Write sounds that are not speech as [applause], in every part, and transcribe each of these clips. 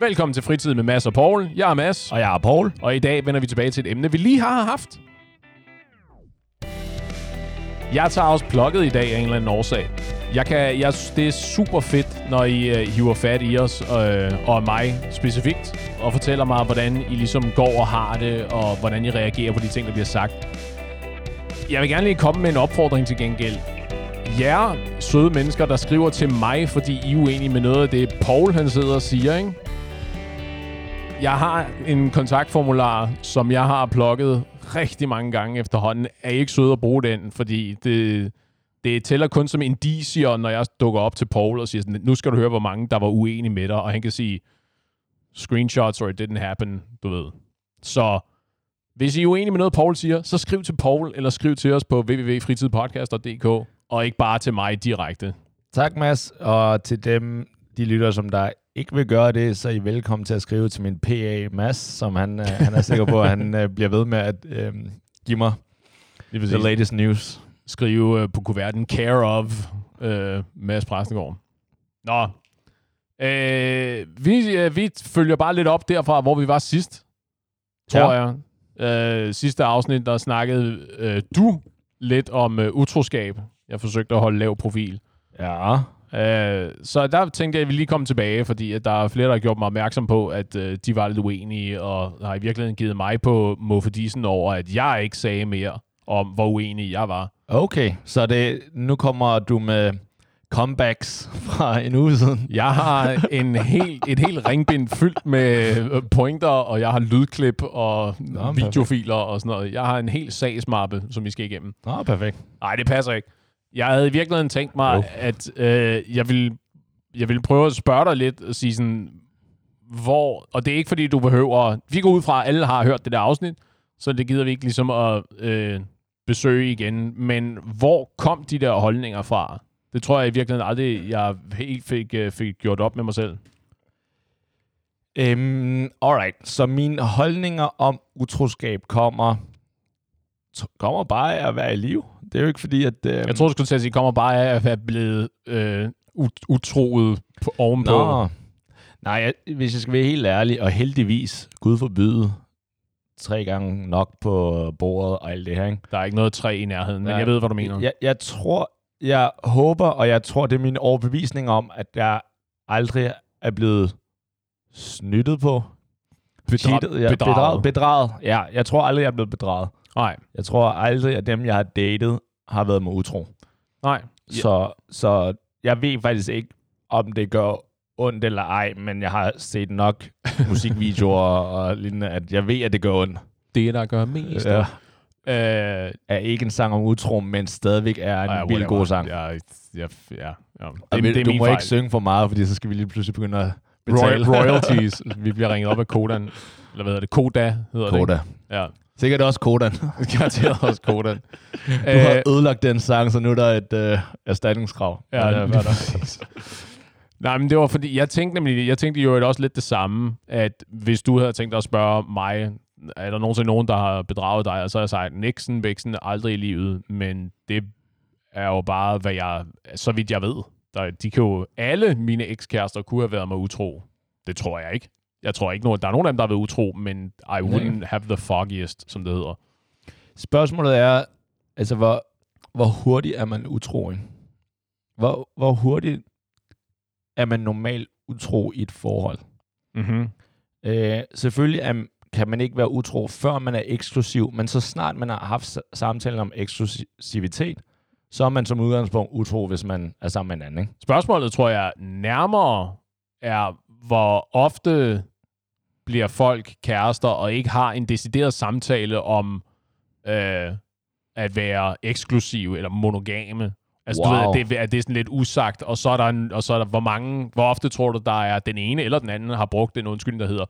Velkommen til Fritid med Mads og Paul. Jeg er Mads, Og jeg er Paul. og i dag vender vi tilbage til et emne, vi lige har haft. Jeg tager også plukket i dag af en eller anden årsag. Jeg kan, jeg, det er super fedt, når I uh, hiver fat i os, øh, og mig specifikt, og fortæller mig, hvordan I ligesom går og har det, og hvordan I reagerer på de ting, der bliver sagt. Jeg vil gerne lige komme med en opfordring til gengæld. Jer søde mennesker, der skriver til mig, fordi I er uenige med noget af det, Paul han sidder og siger, ikke? Jeg har en kontaktformular, som jeg har plukket rigtig mange gange efterhånden. Er I ikke søde at bruge den? Fordi det, det tæller kun som indicier, når jeg dukker op til Paul og siger sådan, nu skal du høre, hvor mange der var uenige med dig. Og han kan sige, screenshots or it didn't happen, du ved. Så hvis I er uenige med noget, Paul siger, så skriv til Paul, eller skriv til os på www.fritidpodcast.dk, og ikke bare til mig direkte. Tak, Mads. Og til dem, de lytter, som der ikke vil gøre det, så er I velkommen til at skrive til min PA, Mads, som han, øh, han er sikker på, at han øh, bliver ved med at øh, give mig the latest news. skrive øh, på kuverten care of øh, Mads Præstegård. Nå. Øh, vi, øh, vi følger bare lidt op derfra, hvor vi var sidst, tror Ja. jeg. Øh, sidste afsnit, der snakkede øh, du lidt om øh, utroskab. Jeg forsøgte at holde lav profil. Ja. Øh, så der tænkte jeg, at vi lige kom tilbage, fordi at der er flere, der har gjort mig opmærksom på, at øh, de var lidt uenige, og har i virkeligheden givet mig på Moffedisen over, at jeg ikke sagde mere om, hvor uenig jeg var. Okay, så det, nu kommer du med comebacks fra en uge siden. Jeg har en helt, et helt ringbind fyldt med øh, pointer, og jeg har lydklip og Nå, videofiler og sådan noget. Jeg har en helt sagsmappe, som vi skal igennem. Nå, perfekt. Nej, det passer ikke. Jeg havde i virkeligheden tænkt mig, oh. at øh, jeg, ville, jeg ville prøve at spørge dig lidt og sige sådan, hvor, og det er ikke fordi, du behøver, vi går ud fra, at alle har hørt det der afsnit, så det gider vi ikke ligesom at øh, besøge igen, men hvor kom de der holdninger fra? Det tror jeg i virkeligheden aldrig, jeg helt fik, øh, fik gjort op med mig selv. Um, alright, så mine holdninger om utroskab kommer, kommer bare af at være i liv. Det er jo ikke fordi, at... Uh, Jeg tror, du skulle til at sige, kommer bare af at være blevet øh, ut- utroet på, ovenpå. Nå. Nej, jeg, hvis jeg skal være helt ærlig, og heldigvis, Gud forbyde, tre gange nok på bordet og alt det her, ikke? Der er ikke noget træ i nærheden, men Nej. jeg ved, hvad du mener. Jeg, jeg tror, jeg håber, og jeg tror, det er min overbevisning om, at jeg aldrig er blevet snyttet på. Bedra- Cheatet, ja, bedraget. bedraget. Bedraget. Ja, jeg tror aldrig, jeg er blevet bedraget. Nej, Jeg tror aldrig, at dem, jeg har datet, har været med utro. nej. Så, så jeg ved faktisk ikke, om det gør ondt eller ej, men jeg har set nok [laughs] musikvideoer og lignende, at jeg ved, at det gør ondt. Det, der gør mest. Ja. Øh, Er ikke en sang om utro, men stadigvæk er en whatever. god sang. Ja, ja, ja, ja. Det, det er du må fejl. ikke synge for meget, fordi så skal vi lige pludselig begynde at betale. royalties. [laughs] vi bliver ringet op af Kodan. Eller hvad hedder det? Koda hedder det. Koda. Ja, Sikkert også Kodan. [laughs] garanteret også Kodan. [laughs] Du har ødelagt den sang, så nu er der et øh, erstatningskrav. Ja, øh, hvad er der? [laughs] Nej, men det var fordi, jeg tænkte nemlig, jeg tænkte jo også lidt det samme, at hvis du havde tænkt dig at spørge mig, er der nogensinde nogen, der har bedraget dig, og så har jeg sagt, Nixon, Bixen, aldrig i livet, men det er jo bare, hvad jeg, så vidt jeg ved. Der, de kan jo, alle mine ekskærester kunne have været mig utro. Det tror jeg ikke. Jeg tror ikke, nogen, der er nogen af dem, der har været utro, men I wouldn't have the foggiest, som det hedder. Spørgsmålet er, altså, hvor, hvor hurtigt er man utro? ikke? Hvor, hvor hurtigt er man normalt utro i et forhold? Mm-hmm. Øh, selvfølgelig er, kan man ikke være utro, før man er eksklusiv, men så snart man har haft samtalen om eksklusivitet, så er man som udgangspunkt utro, hvis man er sammen med en anden. Ikke? Spørgsmålet, tror jeg, nærmere er, hvor ofte bliver folk kærester og ikke har en decideret samtale om øh, at være eksklusive eller monogame. Altså, wow. du ved, at det, at det er sådan lidt usagt, og så er der, en, og så er der hvor mange, hvor ofte tror du, der er den ene eller den anden har brugt en undskyldning, der hedder,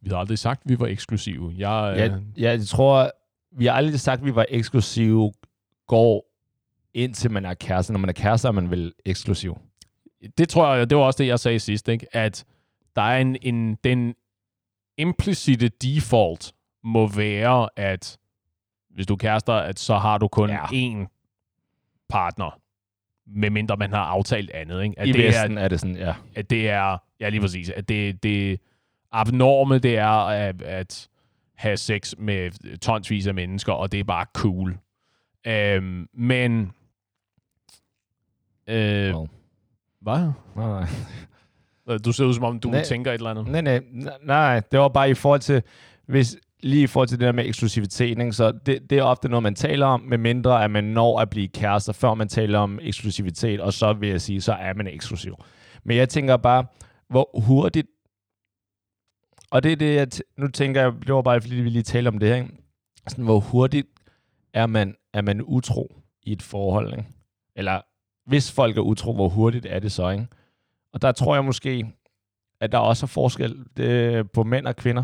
vi har aldrig sagt, at vi var eksklusive. Jeg, øh, Jeg, jeg tror, vi har aldrig sagt, at vi var eksklusive, går indtil man er kæreste. Når man er kæreste, er man vel eksklusiv. det tror jeg, det var også det, jeg sagde sidst, ikke? at der er en, en den implicite default må være, at hvis du er kærester, at så har du kun Ja. én partner, medmindre man har aftalt andet. Ikke? At I det Vesten er, er det sådan, ja. at det er, ja lige præcis, at det, det, abnorme det er at, at have sex med tonsvis af mennesker, og det er bare cool. Øhm, men... Øh, Well. hvad? Nej, nej. Du ser ud som om, du Nej. tænker et eller andet. Nej, nej, nej, det var bare i forhold til, hvis, lige i forhold til det der med eksklusivitet, ikke? så det, det er ofte noget, man taler om, med mindre at man når at blive kærester, før man taler om eksklusivitet, og så vil jeg sige, så er man eksklusiv. Men jeg tænker bare, hvor hurtigt, og det er det, jeg nu tænker jeg, det var bare fordi, vi lige talte om det her, ikke? Sådan, hvor hurtigt er man, er man utro i et forhold, ikke? Eller hvis folk er utro, hvor hurtigt er det så, ikke? Og der tror jeg måske, at der også er forskel det, på mænd og kvinder.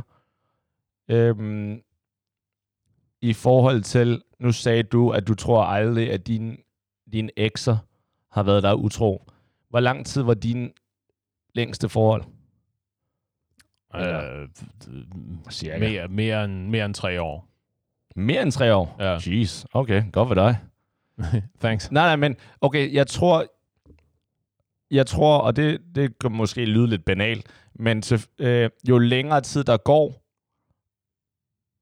Øhm, I forhold til, nu sagde du, at du tror aldrig, at din, dine ekser har været der utro. Hvor lang tid var din længste forhold? Øh, Cirka. mere, mere, end, mere end tre år. Mere end tre år? Ja. Jeez, okay, godt for dig. [laughs] Thanks. Nej, nej, men okay, jeg tror, jeg tror, og det, det kan måske lyde lidt banalt, men til, øh, jo længere tid der går,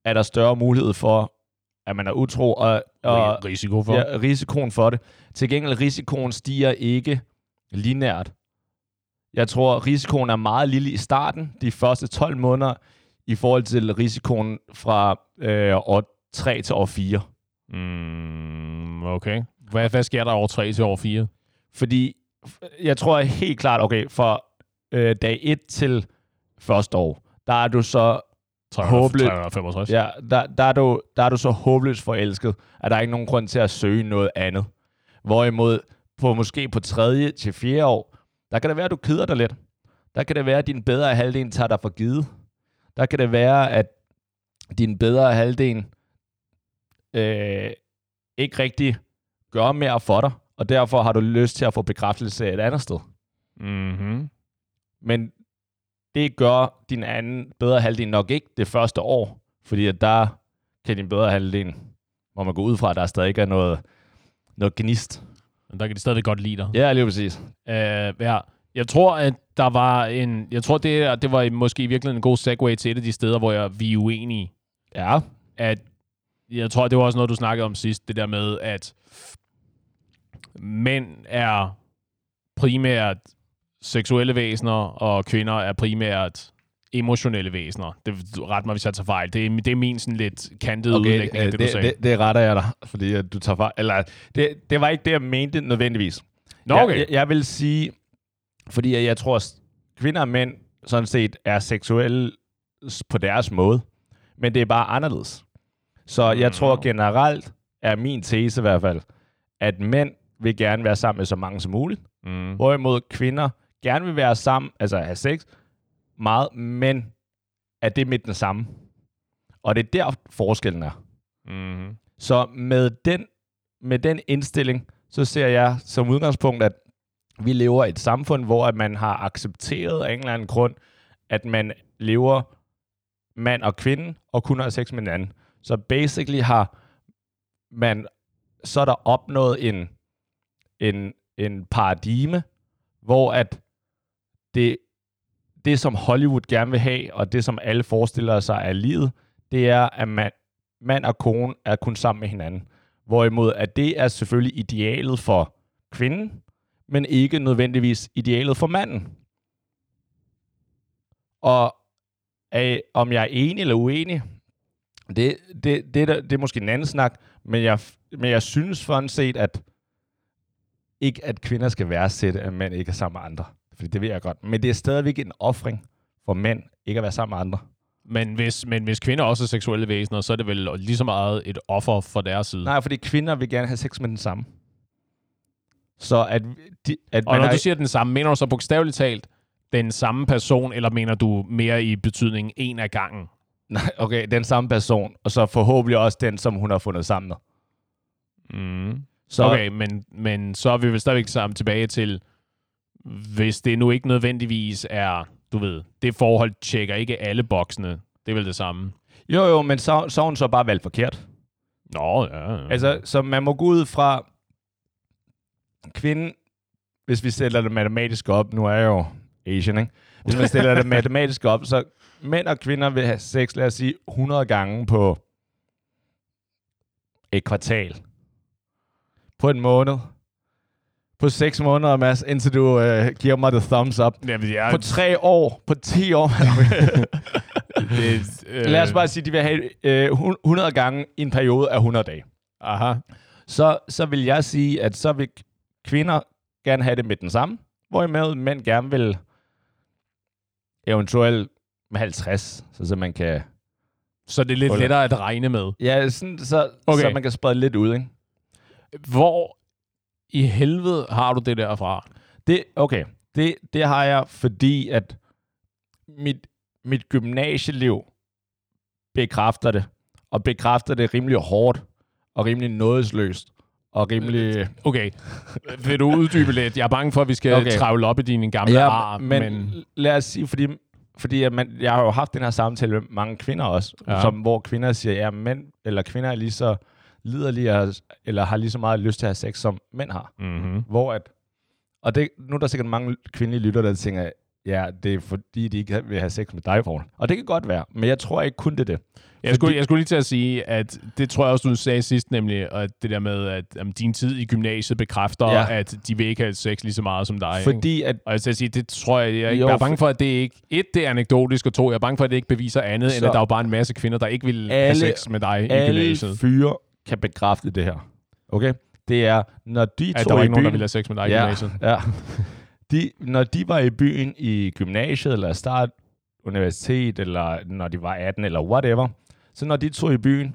er der større mulighed for, at man er utro, og, og Ri- risiko for. ja, risikoen for det. Til gengæld, risikoen stiger ikke linært. Jeg tror, risikoen er meget lille i starten, de første 12 måneder, i forhold til risikoen fra øh, år 3 til år 4. Mm, okay. Hvad, hvad sker der over 3 til over 4? Fordi jeg tror helt klart, okay, for øh, dag 1 til første år, der er du så, 300, Håbløst. 365? ja, der, der, er du, der er du så håbløst forelsket, at der er ikke nogen grund til at søge noget andet. Hvorimod på måske på tredje til fjerde år, der kan det være, at du keder dig lidt. Der kan det være, at din bedre halvdel tager dig for givet. Der kan det være, at din bedre halvdel øh, ikke rigtig gør mere for dig, og derfor har du lyst til at få bekræftelse et andet sted. Mm-hmm. Men det gør din anden bedre halvdel nok ikke det første år, fordi at der kan din bedre halvdel, hvor man går ud fra, at der stadig ikke er noget, noget gnist. Men der kan de stadig godt lide dig. Ja, lige præcis. Øh, ja. Jeg tror, at der var en... Jeg tror, det, det var måske i virkeligheden en god segue til et af de steder, hvor jeg, vi er uenige. Ja, At jeg tror, det var også noget, du snakkede om sidst. Det der med, at mænd er primært seksuelle væsener, og kvinder er primært emotionelle væsener. Det ret mig, hvis jeg tager fejl. Det er, det er min sådan lidt kantede okay, udlægning af øh, det, det, du sagde. det, det retter jeg dig, fordi at du tager fejl. Eller, det, det var ikke det, jeg mente nødvendigvis. Nå, Jeg- okay. Jeg, jeg vil sige, fordi jeg, jeg tror, at kvinder og mænd sådan set er seksuelle på deres måde, men det er bare anderledes. Så jeg Mm. tror generelt, er min tese i hvert fald, at mænd vil gerne være sammen med så mange som muligt, Mm. hvorimod kvinder gerne vil være sammen, altså have sex, meget, men er det med den samme. Og det er der forskellen er. Mm. Så med den, med den indstilling, så ser jeg som udgangspunkt, at vi lever i et samfund, hvor at man har accepteret af en eller anden grund, at man lever mand og kvinde, og kun har sex med hinanden. Så basically har man, så er der opnået en, en, en paradigme, hvor at det, det, som Hollywood gerne vil have, og det, som alle forestiller sig er livet, det er, at man, mand og kone er kun sammen med hinanden. Hvorimod, at det er selvfølgelig idealet for kvinden, men ikke nødvendigvis idealet for manden. Og af, om jeg er enig eller uenig, det, det, det, det, det er måske en anden snak, men jeg, men jeg synes sådan set, at ikke at kvinder skal værdsætte, at mænd ikke er sammen med andre. Fordi det ved jeg godt. Men det er stadigvæk en offring for mænd ikke at være sammen med andre. Men hvis, men hvis kvinder også er seksuelle væsener, så er det vel lige så meget et offer for deres side. Nej, fordi kvinder vil gerne have sex med den samme. Så at, de, at Og man når har, du siger den samme, mener du så bogstaveligt talt den samme person, eller mener du mere i betydning en af gangen? [laughs] nej, okay, den samme person, og så forhåbentlig også den, som hun har fundet sammen med. Mm. Så, Okay, men, men så er vi vel stadigvæk sammen tilbage til, hvis det nu ikke nødvendigvis er, du ved, det forhold tjekker ikke alle boksene. Det er vel det samme. Jo, jo, men så, så hun så bare valgt forkert. Nå, ja. ja. Altså, så man må gå ud fra kvinden, hvis vi sætter det matematisk op, nu er jeg jo Asian, ikke? hvis man stiller det [laughs] matematisk op, så mænd og kvinder vil have sex, lad os sige, 100 gange på et kvartal. På en måned. På 6 måneder, Mads, indtil du øh, giver mig the thumbs up. Jamen, jeg, På 3 år, på 10 år. [laughs] [laughs] det, øh, lad os bare sige, at de vil have øh, 100 gange i en periode af 100 dage. Aha. Så, så vil jeg sige, at så vil kvinder gerne have det med den samme, hvorimod mænd gerne vil eventuelt med 50, så, så man kan... Så det er lidt lettere at regne med. Ja, sådan, så, Okay. så man kan sprede lidt ud, ikke? Hvor i helvede har du det der fra? Det, okay, det, det har jeg, fordi at mit, mit gymnasieliv bekræfter det, og bekræfter det rimelig hårdt, og rimelig nådesløst, og rimelig... Okay, vil du uddybe lidt? Jeg er bange for, at vi skal okay. Travle op i dine gamle ar, men, men... lad os sige, fordi, fordi at man, jeg har jo haft den her samtale med mange kvinder også, Ja. ja. som, hvor kvinder siger, ja, mænd eller kvinder er lige så liderlige, og- eller har lige så meget lyst til at have sex, som mænd har. Mm-hmm. Hvor at, og det, nu er der sikkert mange kvindelige lytter, der tænker, ja, det er fordi, de ikke vil have sex med dig, Paul. Og det kan godt være, men jeg tror ikke kun det er det. Jeg skulle, jeg skulle lige til at sige, at det tror jeg også, du sagde sidst, nemlig at det der med, at um, din tid i gymnasiet bekræfter, ja. At de vil ikke have sex lige så meget som dig. Ikke? Fordi at, Og jeg skal sige, det tror jeg, jeg, Jo, jeg er bange for- at det ikke... Et, det er anekdotisk, og to, jeg er bange for, at det ikke beviser andet, så, end at der er jo bare en masse kvinder, der ikke vil have Alle- sex med dig i alle gymnasiet. fyre kan bekræfte det her. Okay? Det er, når de At to der var i ikke nogen, der byen- ville have sex med dig i ja, gymnasiet. Ja. [laughs] De, når de var i byen i gymnasiet, eller start universitet, eller når de var 18, eller whatever, så når de tog i byen,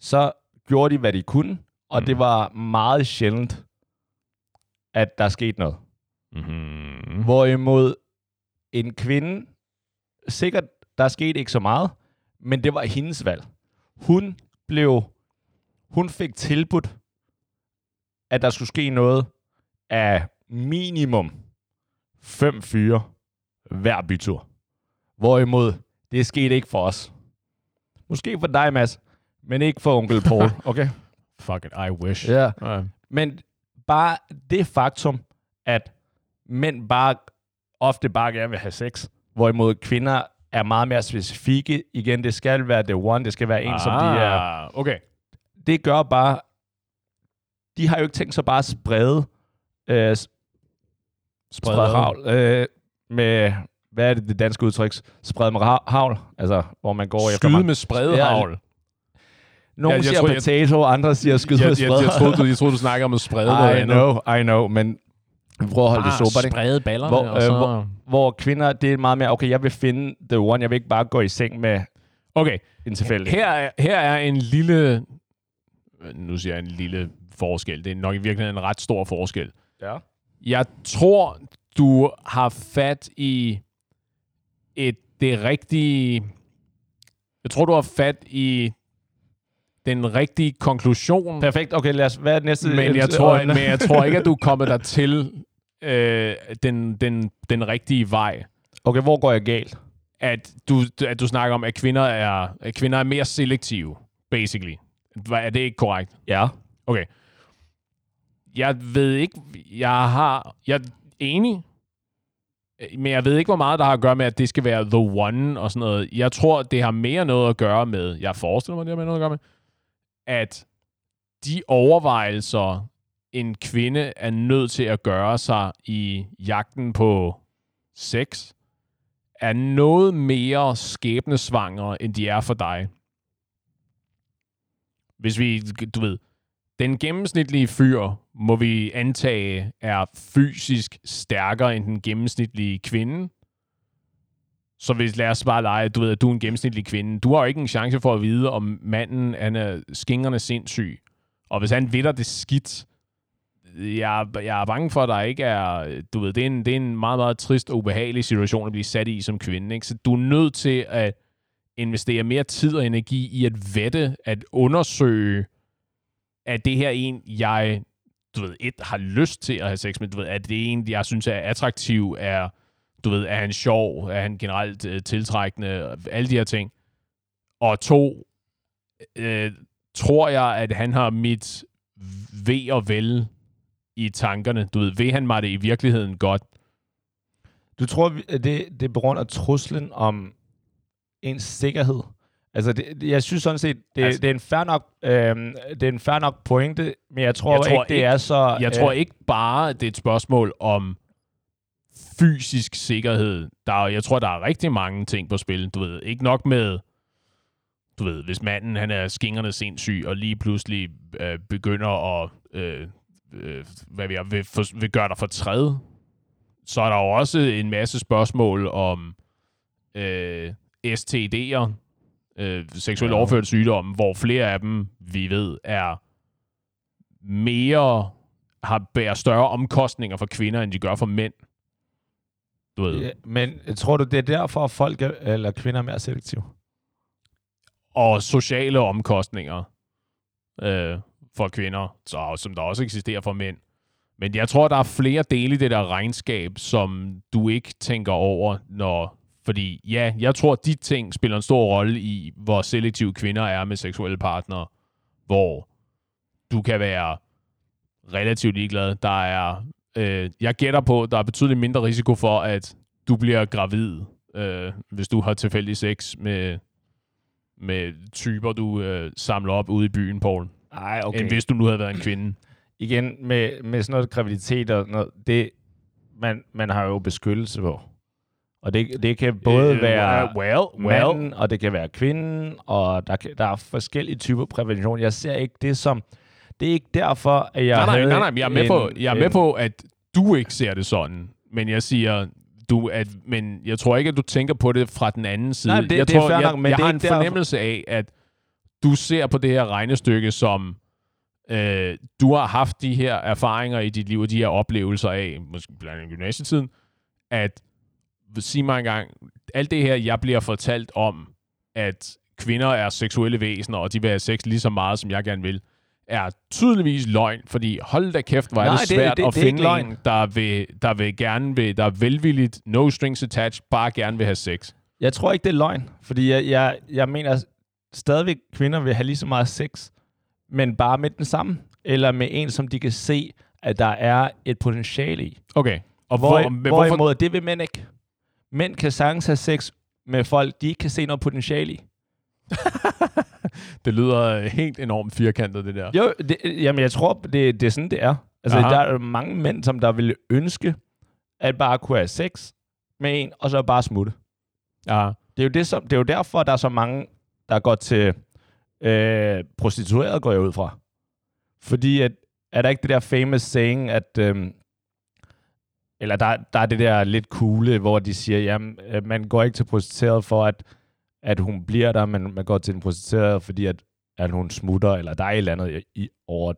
så gjorde de, hvad de kunne, og Mm. det var meget sjældent, at der skete noget. Mm-hmm. Hvorimod en kvinde, sikkert, der skete ikke så meget, men det var hendes valg. Hun blev, hun fik tilbudt, at der skulle ske noget af minimum fem fyre hver bytur. Hvorimod, det skete ikke for os. Måske for dig, Mads, men ikke for onkel [laughs] Paul, okay? Fuck it, I wish. Ja. Uh, Men bare det faktum, at mænd bare ofte bare gerne vil have sex, hvorimod kvinder er meget mere specifikke. Igen, det skal være the one, det skal være en, ah. som de er. Ah, Okay. Det gør bare, de har jo ikke tænkt sig bare at sprede, øh, sprede Sprede. havl, øh, med, hvad er det, det danske udtryk? Sprede med havl, altså hvor man går efter Skyde med spredehavl. Nogle Ja, jeg siger tror, jeg- potato, andre siger skyde Jeg, med jeg, jeg, sprede. jeg, troede, du, jeg troede, du snakker om at sprede [laughs] noget I andet. know, I know, men vi prøver at holde det sobert, ikke? sprede ballerne, Hvor, og så... øh, hvor- hvor kvinder, det er meget mere, okay, jeg vil finde the one, jeg vil ikke bare gå i seng med Okay, en tilfældig. her er, her er en lille... Nu siger jeg en lille forskel. Det er nok i virkeligheden en ret stor forskel. Ja. Jeg tror, du har fat i et, det rigtige... Jeg tror, du har fat i den rigtige konklusion. Perfekt, okay, lad os, hvad er det næste? Men jeg, tror, men jeg tror ikke, at du [laughs] kommer der til øh, den, den, den rigtige vej. Okay, hvor går jeg galt? At du, at du snakker om, at kvinder er, at kvinder er mere selektive, basically. Er det ikke korrekt? Ja. Okay. Jeg ved ikke, jeg har, jeg er enig, men jeg ved ikke, hvor meget der har at gøre med, at det skal være the one og sådan noget. Jeg tror, det har mere noget at gøre med, jeg forestiller mig, det har mere noget at gøre med, at de overvejelser, en kvinde er nødt til at gøre sig i jagten på sex, er noget mere skæbnesvangre, end de er for dig. Hvis vi, du ved, den gennemsnitlige fyr, må vi antage, er fysisk stærkere end den gennemsnitlige kvinde. Så hvis lad os bare lege, du ved, at du er en gennemsnitlig kvinde. Du har jo ikke en chance for at vide, om manden han er skingerne sindssyg. Og hvis han vitter det skidt, jeg, jeg er bange for, at der ikke er... Du ved, det er, en, det er en meget, meget trist og ubehagelig situation at blive sat i som kvinde. Ikke? Så du er nødt til at investere mere tid og energi i at vette, at undersøge, at det her en, jeg du ved, et, har lyst til at have sex med, du ved, at det er en, jeg synes er attraktiv, er, du ved, er han sjov, er han generelt øh, tiltrækkende, alle de her ting. Og to, øh, tror jeg, at han har mit ved og vel i tankerne. Du ved, ved han mig det i virkeligheden godt? Du tror, det, det er på grund af truslen om ens sikkerhed? Altså, det, jeg synes sådan set, det, Altså- det, er en fair nok, øhm, det er en fair nok pointe, men jeg tror, Jeg tror ikke, det ikke- er så... Jeg tror ikke bare, det er et spørgsmål om fysisk sikkerhed. Der er, jeg tror, der er rigtig mange ting på spil. Du ved, ikke nok med, du ved, hvis manden han er skingerne sindssyg, og lige pludselig øh, begynder at, øh, øh, hvad vi er, vil, for, vil gøre dig for træde, så er der jo også en masse spørgsmål om øh, STD'er, øh, seksuelt Ja. overført sygdomme, hvor flere af dem, vi ved, er mere har bærer større omkostninger for kvinder, end de gør for mænd. Du ved. Ja, men tror du, det er derfor, at folk er, eller kvinder er mere selektive? Og sociale omkostninger øh, for kvinder, så, som der også eksisterer for mænd. Men jeg tror, der er flere dele i det der regnskab, som du ikke tænker over, når... Fordi ja, jeg tror, de ting spiller en stor rolle i, hvor selektive kvinder er med seksuelle partnere, hvor du kan være relativt ligeglad. Der er, øh, jeg gætter på, der er betydeligt mindre risiko for, at du bliver gravid, øh, hvis du har tilfældig sex med, med typer, du øh, samler op ude i byen, Paul, Nej, okay. end hvis du nu havde været en kvinde. Igen, med, med sådan noget graviditet og noget, det, man, man har jo beskyttelse på. Og det, det kan både Øh, være well, well, manden, og det kan være kvinden, og der, der er forskellige typer prævention. Jeg ser ikke det som... Det er ikke derfor, at jeg nej, nej, nej, nej, jeg er med, en, på, jeg er med en- på, at du ikke ser det sådan. Men jeg siger, du, at, men jeg tror ikke, at du tænker på det fra den anden side. Nej, det- jeg det er tror, fair jeg, nok, men jeg det er har en derfor- fornemmelse af, at du ser på det her regnestykke som, øh, du har haft de her erfaringer i dit liv, og de her oplevelser af, måske blandt andet gymnasietiden, at sig mig engang, alt det her, jeg bliver fortalt om, at kvinder er seksuelle væsener, og de vil have sex lige så meget, som jeg gerne vil, er tydeligvis løgn, fordi hold da kæft, hvor er Nej, det det- svært det- at det ikke finde løgn. en, der vil, der vil gerne vil, der er velvilligt, no strings attached, bare gerne vil have sex. Jeg tror ikke, det er løgn, fordi jeg, jeg, jeg mener stadigvæk, kvinder vil have lige så meget sex, men bare med den samme, eller med en, som de kan se, at der er et potentiale i. Okay. Og Hvor, hvor, men hvorfor, hvorimod, det vil mænd ikke. Mænd kan sagtens have sex med folk, de ikke kan se noget potentiale i. [laughs] det lyder øh, helt enormt firkantet, det der. Jo, det, jamen jeg tror, det, det er sådan, det er. Altså, Aha. der er mange mænd, som der ville ønske, at bare kunne have sex med en, og så bare smutte. Ja. Det er jo, det, som, det er jo derfor, der er så mange, der går til øh, prostitueret, går jeg ud fra. Fordi at, er der ikke det der famous saying, at... øhm, eller der, der er det der lidt coole, hvor de siger, jamen, øh, man går ikke til prostitueret for, at, at hun bliver der, men man går til en prostitueret, fordi at, at hun smutter, eller der er et eller andet i, over...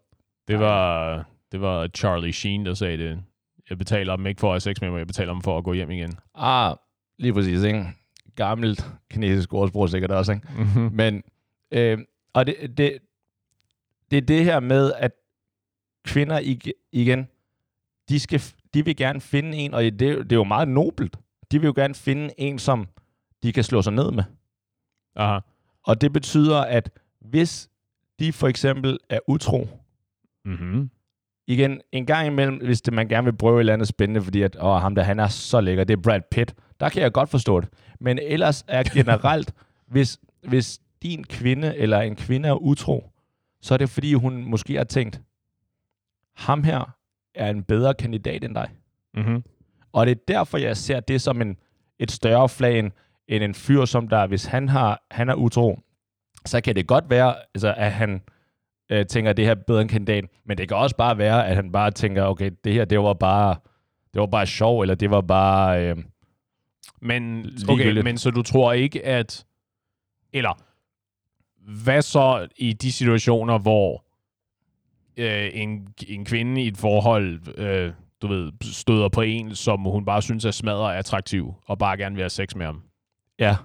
Det var, det var Charlie Sheen, der sagde det. Jeg betaler dem ikke for at have sex med mig, jeg betaler dem for at gå hjem igen. Ah, lige præcis, ikke? Gammelt kinesisk ordsprog sikkert også, ikke? Mm-hmm. Men, øh, og det, det, det er det her med, at kvinder ig- igen, de, skal, de vil gerne finde en, og det, det er jo meget nobelt. De vil jo gerne finde en, som de kan slå sig ned med. Aha. Og det betyder, at hvis de for eksempel er utro, Mm-hmm. igen, en gang imellem, hvis det, man gerne vil prøve et eller andet spændende, fordi at, åh, ham der, han er så lækker, det er Brad Pitt, der kan jeg godt forstå det. Men ellers er [laughs] generelt, hvis, hvis din kvinde eller en kvinde er utro, så er det fordi, hun måske har tænkt, ham her er en bedre kandidat end dig. Mm-hmm. Og det er derfor, jeg ser det som en, et større flag end, end en fyr, som der, hvis han, har, han er utro, så kan det godt være, altså, at han øh, tænker, at det her er bedre end kandidat, men det kan også bare være, at han bare tænker, okay, det her, det var bare, det var bare sjov, eller det var bare... Øh, Men, okay, men så du tror ikke, at... Eller, hvad så i de situationer, hvor øh, en, en kvinde i et forhold, øh, du ved, støder på en, som hun bare synes er smadret attraktiv, og bare gerne vil have sex med ham? ja,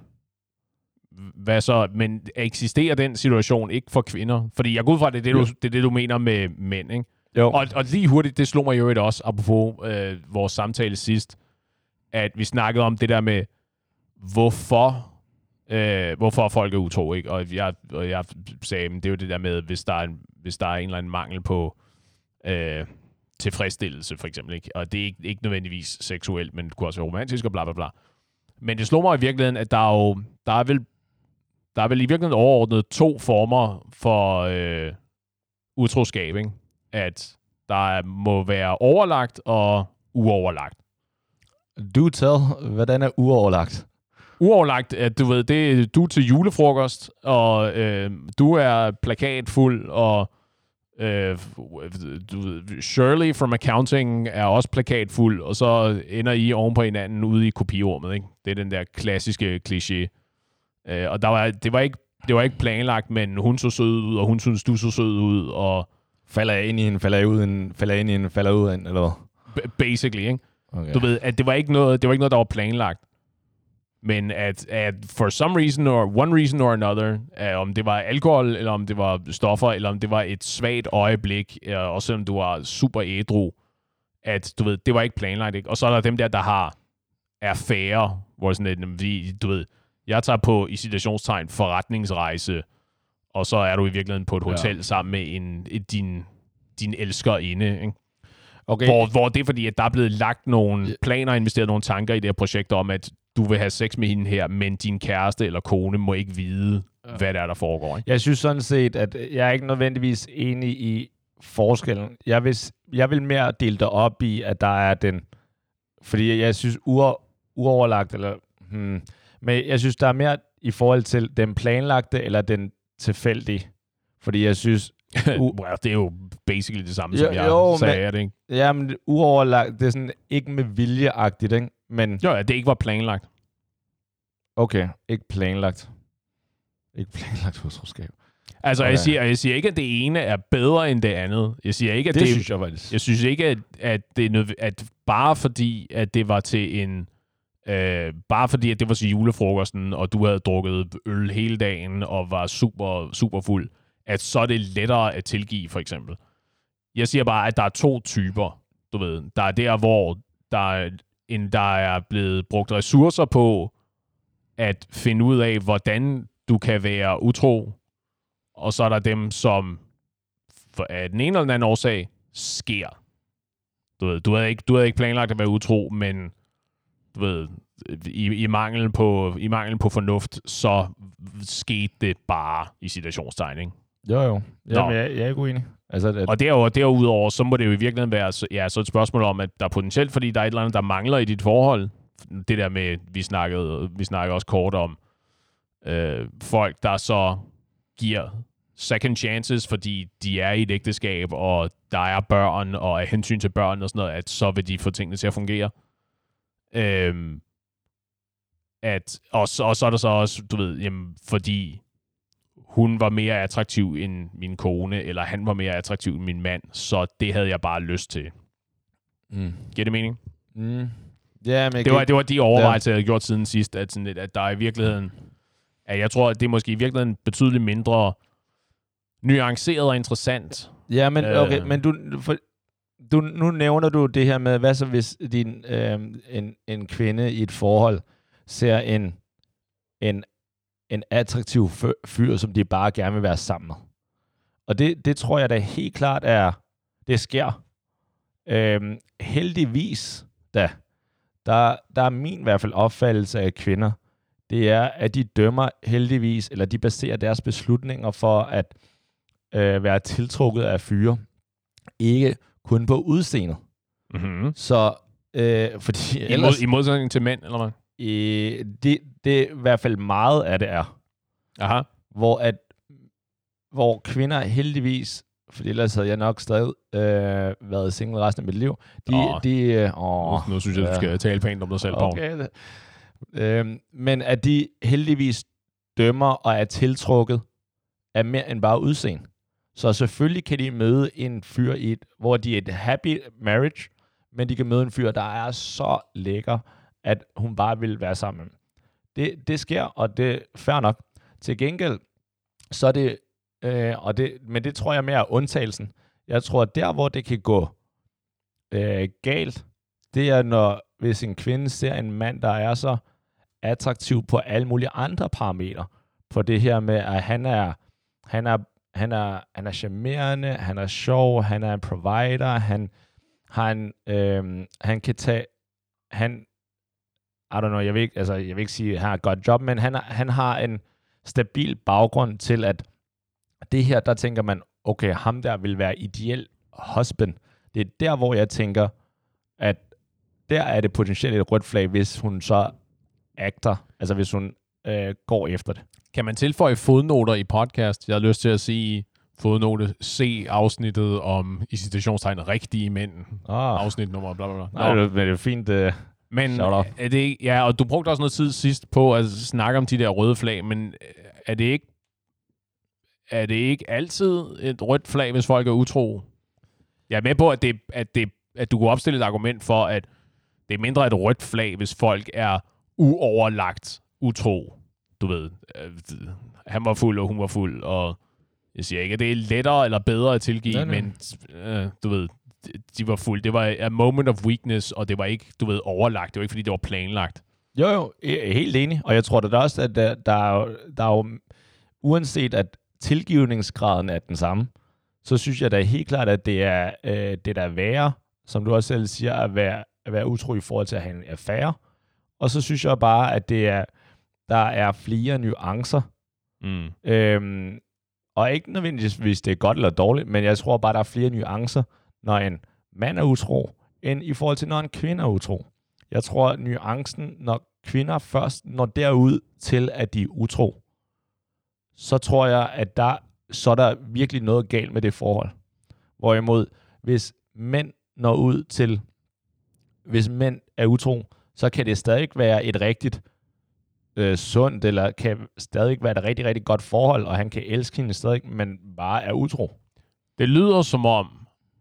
Hvad så? Men eksisterer den situation ikke for kvinder? Fordi jeg går ud fra, det er det, du, det, er det, du mener med mænd, ikke? jo. Og, og lige hurtigt, det slog mig jo et også, apropos øh, vores samtale sidst, at vi snakkede om det der med, hvorfor, øh, hvorfor folk er utro, ikke? Og jeg, og jeg sagde, men det er jo det der med, hvis der er en, hvis der er en eller anden mangel på, øh, tilfredsstillelse, for eksempel. Ikke? Og det er ikke, ikke nødvendigvis seksuelt, men det kunne også være romantisk og bla bla bla. Men det slår mig i virkeligheden, at der er jo, der er vel, der er vel i virkeligheden overordnet to former for øh, utroskab, ikke? At der må være overlagt og uoverlagt. Du tell, hvordan er uoverlagt? Uoverlagt, at du ved, det er du til julefrokost, og øh, du er plakatfuld, og øh, du ved, Shirley from accounting er også plakatfuld, og så ender I oven på hinanden ude i kopirummet. Ikke? Det er den der klassiske kliché. Øh, og der var, det, var ikke, det var ikke planlagt, men hun så sød ud, og hun synes, du så sød ud, og... Falder jeg ind i hende, falder jeg ud i hende, falder jeg ind i hende, falder ud af hende, eller hvad? Basically, ikke? Okay. Du ved, at det var ikke noget, det var ikke noget, der var planlagt. Men at, at for some reason or one reason or another, uh, om det var alkohol, eller om det var stoffer, eller om det var et svagt øjeblik, uh, også selvom du var super ædru, at du ved, det var ikke planlagt. Ikke? Og så er der dem der, der har færre, hvor sådan lidt, du ved, jeg tager på i situationstegn forretningsrejse, og så er du i virkeligheden på et hotel ja. sammen med en, et, din, din elsker inde. Ikke? Okay. Hvor, hvor det er fordi, at der er blevet lagt nogle planer og investeret nogle tanker i det her projekt om, at du vil have sex med hende her, men din kæreste eller kone må ikke vide, ja. hvad der er, der foregår. Ikke? Jeg synes sådan set, at jeg er ikke nødvendigvis enig i forskellen. Jeg vil, jeg vil mere dele det op i, at der er den... Fordi jeg synes, uoverlagt, eller... Hmm, men jeg synes, der er mere i forhold til den planlagte eller den tilfældige. Fordi jeg synes... [laughs] Well, det er jo basically det samme, jo, som jeg jo, sagde, men, det, ikke? Ja, men uoverlagt, det er sådan ikke med viljeagtigt, ikke? Men... Jo, ja, det ikke var planlagt. Okay, ikke planlagt. Ikke planlagt hutroskab. Altså, okay. jeg, siger, jeg siger ikke, at det ene er bedre end det andet. Jeg siger ikke, at det, det synes jeg faktisk. Jeg synes ikke, at, at det er nød, at bare fordi, at det var til en... Øh, bare fordi, at det var til julefrokosten, og du havde drukket øl hele dagen, og var super, super fuld, at så er det lettere at tilgive, for eksempel. Jeg siger bare, at der er to typer, du ved. Der er der, hvor der end der er blevet brugt ressourcer på at finde ud af, hvordan du kan være utro, og så er der dem, som for, af den ene eller den anden årsag sker. Du ved, du havde ikke, du havde ikke planlagt at være utro, men du ved, i, i, mangel på, i mangel på fornuft, så skete det bare i situationstegning. Jo, jo. Jamen, jeg, jeg er ikke uenig. Altså, at... Og derudover, derudover, så må det jo i virkeligheden være ja, så et spørgsmål om, at der er potentielt, fordi der er et eller andet, der mangler i dit forhold. Det der med, vi snakkede, vi snakkede også kort om, øh, folk, der så giver second chances, fordi de er i et ægteskab, og der er børn, og af hensyn til børn og sådan noget, at så vil de få tingene til at fungere. Øhm, at, og, så, og så er der så også, du ved, jamen, fordi hun var mere attraktiv end min kone, eller han var mere attraktiv end min mand, så det havde jeg bare lyst til. Mm. Giver det mening? Mm. Ja, men det, var, det var de overvejelser, ja. jeg havde gjort siden sidst, at, sådan at der er i virkeligheden, at jeg tror, at det er måske i virkeligheden betydeligt mindre nuanceret og interessant. Ja, men okay, øh, men du, for, du, nu nævner du det her med, hvad så hvis din, øh, en, en kvinde i et forhold ser en, en en attraktiv fyr, som de bare gerne vil være sammen med. Og det, det tror jeg da helt klart er, det sker. Øhm, heldigvis da, der, der er min i hvert fald opfattelse af kvinder, det er, at de dømmer heldigvis, eller de baserer deres beslutninger for at øh, være tiltrukket af fyre, ikke kun på udseendet. Mm-hmm. Så, øh, fordi I, ellers, mod, I modsætning til mænd, eller hvad? Øh, det, det i hvert fald meget af det er. Aha. Hvor, at, hvor kvinder heldigvis, for ellers havde jeg nok stadig øh, været single resten af mit liv. De, oh. de, øh, oh, nu, synes jeg, du skal tale pænt om dig selv, okay. Øh, men at de heldigvis dømmer og er tiltrukket af mere end bare udseende. Så selvfølgelig kan de møde en fyr, i et, hvor de er et happy marriage, men de kan møde en fyr, der er så lækker, at hun bare vil være sammen. Det, det sker, og det er fair nok. Til gengæld, så er det, øh, og det, men det tror jeg mere er undtagelsen. Jeg tror, at der, hvor det kan gå øh, galt, det er, når hvis en kvinde ser en mand, der er så attraktiv på alle mulige andre parametre, på det her med, at han er, han er, han er, han er charmerende, han er sjov, han er en provider, han, Han, øh, han kan tage... Han, i don't know, jeg vil ikke, altså, jeg vil ikke sige, at han har et godt job, men han, han har en stabil baggrund til, at det her, der tænker man, okay, ham der vil være ideel husband. Det er der, hvor jeg tænker, at der er det potentielt et rødt flag, hvis hun så agter, altså hvis hun øh, går efter det. Kan man tilføje fodnoter i podcast? Jeg har lyst til at sige fodnote C afsnittet om i citationstegn rigtige mænd. Ah. Afsnit nummer bla bla bla. Nej, det, men det er fint. Øh, Men er det ikke, ja, og du brugte også noget tid sidst på at snakke om de der røde flag, men øh, er det ikke er det ikke altid et rødt flag, hvis folk er utro? Jeg er med på, at, det, at, det, at du kunne opstille et argument for, at det er mindre et rødt flag, hvis folk er uoverlagt utro. Du ved, øh, han var fuld, og hun var fuld, og jeg siger ikke, at det er lettere eller bedre at tilgive, Nej, nej. men øh, du ved, de- var fuld. Det var a moment of weakness, og det var ikke, du ved, overlagt. Det var ikke, fordi det var planlagt. Jo, jo, er helt enig. Og jeg tror da også, at der, der, er, jo, der er jo, uanset at tilgivningsgraden er den samme, så synes jeg da helt klart, at det er øh, det, der er værre, som du også selv siger, at være, at være utro i forhold til at have en affære. Og så synes jeg bare, at det er, der er flere nuancer. Mm. Øhm, og ikke nødvendigvis, hvis det er godt eller dårligt, men jeg tror bare, der er flere nuancer, når en mand er utro, end i forhold til, når en kvinde er utro. Jeg tror, at nuancen, når kvinder først når derud til, at de er utro, så tror jeg, at der, så er der virkelig noget galt med det forhold. Hvorimod, hvis mænd når ud til, hvis mænd er utro, så kan det stadig være et rigtigt øh, sundt, eller kan stadig være et rigtig, rigtig godt forhold, og han kan elske hende stadig, men bare er utro. Det lyder som om,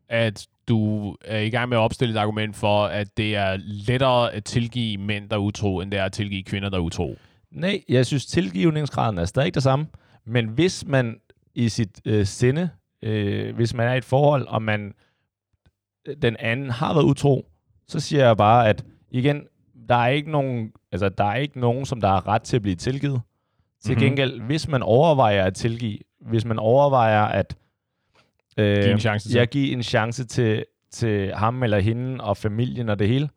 at du er i gang med at opstille et argument for, at det er lettere at tilgive mænd, der er utro, end det er at tilgive kvinder, der er utro. Nej, jeg synes, tilgivningsgraden er stadig det samme, men hvis man i sit øh, sinde, øh, hvis man er i et forhold, og man den anden har været utro, så siger jeg bare, at igen, der er ikke nogen, altså der er ikke nogen, som der har ret til at blive tilgivet. Til Mhm. gengæld, hvis man overvejer at tilgive, hvis man overvejer at øh, en chance til. jeg give en chance til, til ham eller hende og familien og det hele,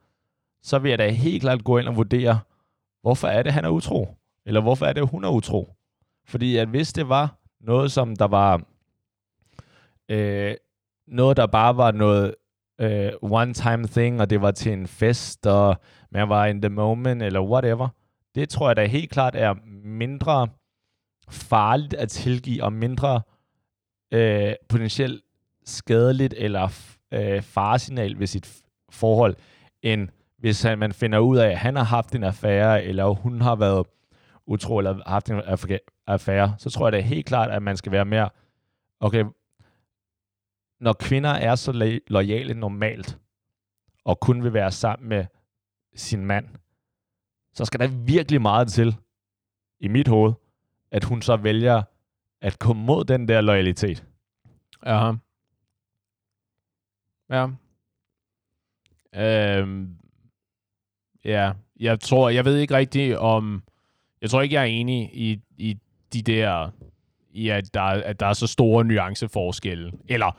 så vil jeg da helt klart gå ind og vurdere, hvorfor er det, han er utro? Eller hvorfor er det, hun er utro? Fordi at hvis det var noget, som der var øh, noget, der bare var noget øh, one-time thing, og det var til en fest, og man var in the moment, eller whatever, det tror jeg da helt klart er mindre farligt at tilgive, og mindre øh, potentielt skadeligt eller øh, faresignal ved sit forhold, end hvis han, man finder ud af, at han har haft en affære, eller hun har været utro, eller haft en affære, så tror jeg da helt klart, at man skal være mere, okay, når kvinder er så lo- lojale normalt, og kun vil være sammen med sin mand, så skal der virkelig meget til, i mit hoved, at hun så vælger at komme mod den der loyalitet. Ja. Ja. Øhm, ja, jeg tror, jeg ved ikke rigtigt om, jeg tror ikke, jeg er enig i, i de der, i at der, at der er så store nuanceforskelle. Eller,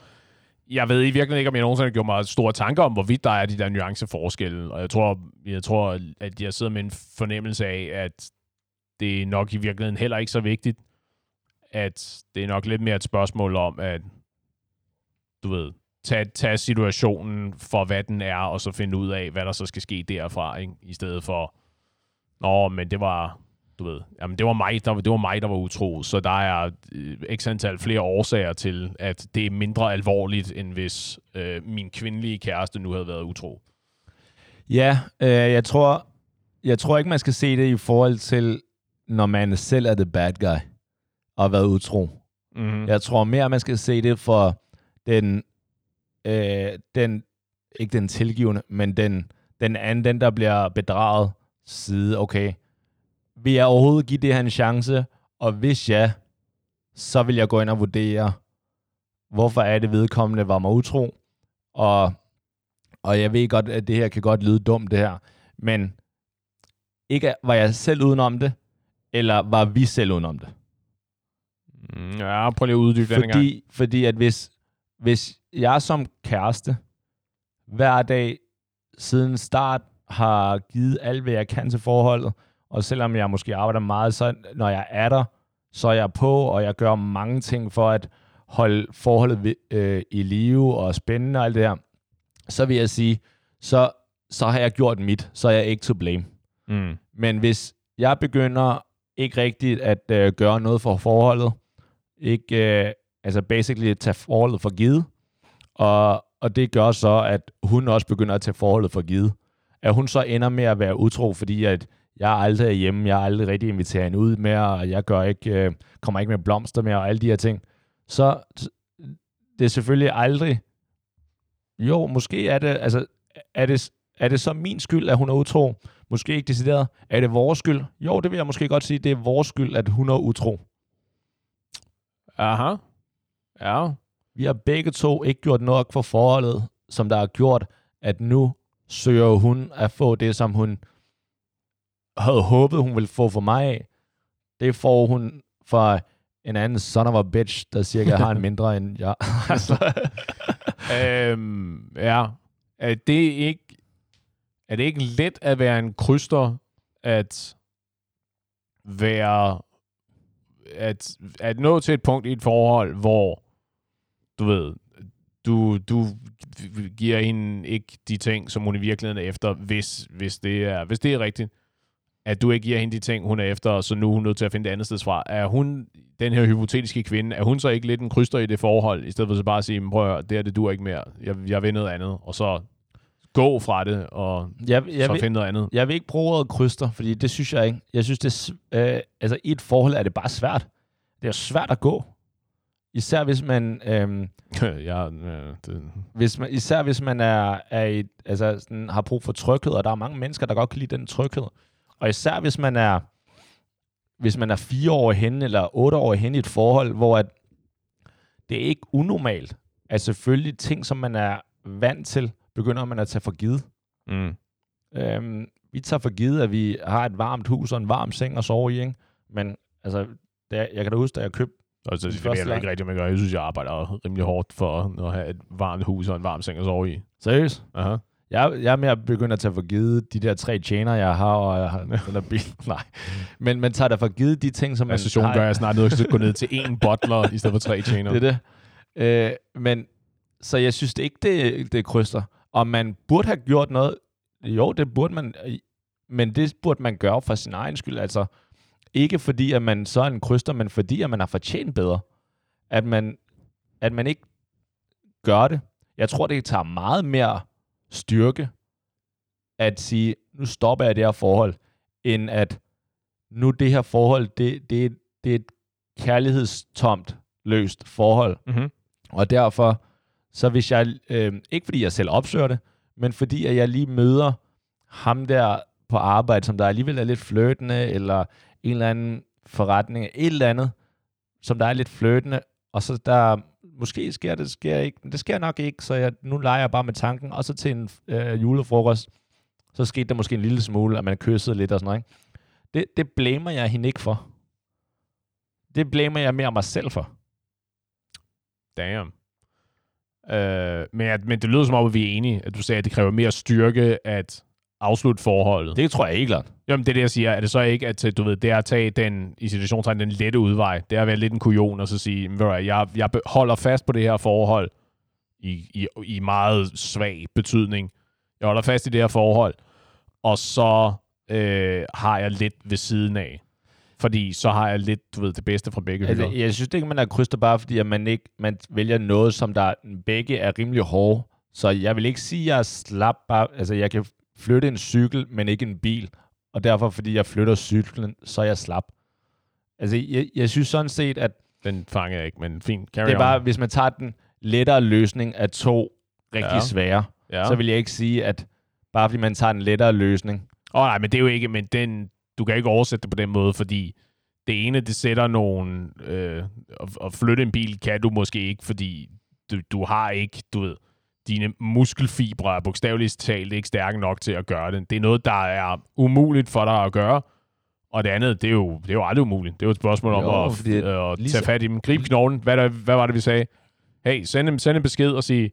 jeg ved i virkeligheden ikke, om jeg nogensinde har gjort mig store tanker om, hvorvidt der er de der nuanceforskelle. Og jeg tror, jeg tror, at jeg sidder med en fornemmelse af, at det er nok i virkeligheden heller ikke så vigtigt, at det er nok lidt mere et spørgsmål om, at du ved, tage, tage situationen for, hvad den er, og så finde ud af, hvad der så skal ske derfra, ikke? i stedet for, nå, men det var, du ved, jamen det var mig, der, det var mig, der var utro, så der er øh, x antal flere årsager til, at det er mindre alvorligt, end hvis øh, min kvindelige kæreste nu havde været utro. Ja, øh, jeg tror, jeg tror ikke, man skal se det i forhold til, når man selv er the bad guy og har været utro. Mm. Jeg tror mere, man skal se det for den, øh, den ikke den tilgivende, men den, den anden, den der bliver bedraget side. Okay, vil jeg overhovedet give det her en chance? Og hvis ja, så vil jeg gå ind og vurdere, hvorfor er det vedkommende var mig utro? Og, og jeg ved godt, at det her kan godt lyde dumt, det her. Men ikke var jeg selv udenom det, eller var vi selv udenom det? Mm, ja, prøv lige at uddybe den gang. Fordi, fordi at hvis, hvis jeg som kæreste hver dag siden start har givet alt, hvad jeg kan til forholdet. Og selvom jeg måske arbejder meget, så når jeg er der, så er jeg på, og jeg gør mange ting for at holde forholdet ved, øh, i live og spændende og alt det her. Så vil jeg sige, så, så har jeg gjort mit, så er jeg ikke to blame. Mm. Men hvis jeg begynder ikke rigtigt at øh, gøre noget for forholdet, ikke, øh, altså basically tage forholdet for givet, og, og det gør så, at hun også begynder at tage forholdet for givet. At hun så ender med at være utro, fordi at jeg er aldrig hjemme, jeg er aldrig rigtig inviteret hende ud mere, og jeg gør ikke, øh, kommer ikke med blomster mere, og alle de her ting. Så det er selvfølgelig aldrig, jo, måske er det, altså, er det, er det så min skyld, at hun er utro? Måske ikke decideret. Er det vores skyld? Jo, det vil jeg måske godt sige, det er vores skyld, at hun er utro. Aha. Ja. Vi har begge to ikke gjort nok for forholdet, som der har gjort, at nu søger hun at få det, som hun havde håbet, hun ville få for mig af. Det får hun fra en anden son of a bitch, der cirka har en [laughs] mindre end jeg. [laughs] altså. øhm, ja. Er det ikke er det ikke let at være en kryster, at være at, at nå til et punkt i et forhold, hvor du ved, du, du giver hende ikke de ting, som hun i virkeligheden er efter, hvis, hvis, det, er, hvis det er rigtigt. At du ikke giver hende de ting, hun er efter, så nu er hun nødt til at finde et andet sted fra. Er hun, den her hypotetiske kvinde, er hun så ikke lidt en kryster i det forhold, i stedet for så bare at sige, prøv at høre, det her, det dur ikke mere. Jeg, jeg vil noget andet, og så gå fra det, og jeg, jeg så vil, finde noget andet. Jeg vil ikke bruge ordet kryster, fordi det synes jeg ikke. Jeg synes, det er, øh, altså i et forhold er det bare svært. Det er svært at gå. Især hvis man... Øhm, [laughs] ja, øh, det... hvis man, især hvis man er, er i, altså sådan, har brug for tryghed, og der er mange mennesker, der godt kan lide den tryghed. Og især hvis man er hvis man er fire år hen eller otte år hen i et forhold, hvor at det er ikke unormalt, at selvfølgelig ting, som man er vant til, begynder man at tage for givet. Mm. Øhm, vi tager for givet, at vi har et varmt hus og en varm seng at sove i, ikke? Men altså, jeg, jeg kan da huske, da jeg købte Altså, det, det er ikke rigtigt, man gør. Jeg synes, jeg arbejder rimelig hårdt for at have et varmt hus og en varm seng at sove i. Seriøst? Aha. Jeg, jeg er med at begynde at tage for givet de der tre tjener, jeg har, og jeg har den der [laughs] bil. Nej. Men man tager da for givet de ting, som man altså, har... gør jeg snart nødt til at gå ned til én butler, i stedet for tre [laughs] tjener. Det er det. Øh, men, så jeg synes det ikke, det, det kryster. Og man burde have gjort noget. Jo, det burde man. Men det burde man gøre for sin egen skyld. Altså, ikke fordi, at man så er en kryster, men fordi, at man har fortjent bedre. At man, at man ikke gør det. Jeg tror, det tager meget mere styrke at sige, nu stopper jeg det her forhold, end at nu det her forhold, det, det, det er et kærlighedstomt løst forhold. Mm-hmm. Og derfor, så hvis jeg, øh, ikke fordi jeg selv opsøger det, men fordi at jeg lige møder ham der på arbejde, som der alligevel er lidt flirtende, eller en eller anden forretning, et eller andet, som der er lidt flirtende, og så der måske sker det, sker ikke, men det sker nok ikke, så jeg, nu leger jeg bare med tanken, og så til en øh, julefrokost, så skete der måske en lille smule, at man kyssede lidt og sådan noget. Ikke? Det, det blamer jeg hende ikke for. Det blamer jeg mere mig selv for. Damn. Øh, men, at, men det lyder som om, at vi er enige, at du sagde, at det kræver mere styrke at afslutte forholdet. Det tror jeg ikke klart. Jamen, det er det, jeg siger. Er det så ikke, at du ved, det er at tage den, i situationstegn, den lette udvej. Det er at være lidt en kujon og så sige, jeg, jeg holder fast på det her forhold i, i, i meget svag betydning. Jeg holder fast i det her forhold, og så øh, har jeg lidt ved siden af. Fordi så har jeg lidt, du ved, det bedste fra begge altså, hylder. Jeg synes ikke, man er kryster bare, fordi at man ikke man vælger noget, som der begge er rimelig hårde. Så jeg vil ikke sige, at jeg er slap bare. Altså, jeg kan flytte en cykel, men ikke en bil. Og derfor, fordi jeg flytter cyklen, så er jeg slap. Altså, jeg, jeg synes sådan set, at... Den fanger jeg ikke, men fint. Carry det er bare, on. hvis man tager den lettere løsning af to rigtig ja. svære, ja. så vil jeg ikke sige, at bare fordi man tager en lettere løsning... Åh oh, nej, men det er jo ikke... Men den, du kan ikke oversætte det på den måde, fordi det ene, det sætter nogen... Øh, at, at flytte en bil kan du måske ikke, fordi du, du har ikke, du ved dine muskelfibre er bogstaveligt talt ikke stærke nok til at gøre det. Det er noget, der er umuligt for dig at gøre. Og det andet, det er jo, det er jo aldrig umuligt. Det er jo et spørgsmål om jo, at, fordi, at tage fat i dem. Grib knoglen. Hvad, der, hvad var det, vi sagde? Hey, send en, send en besked og sige,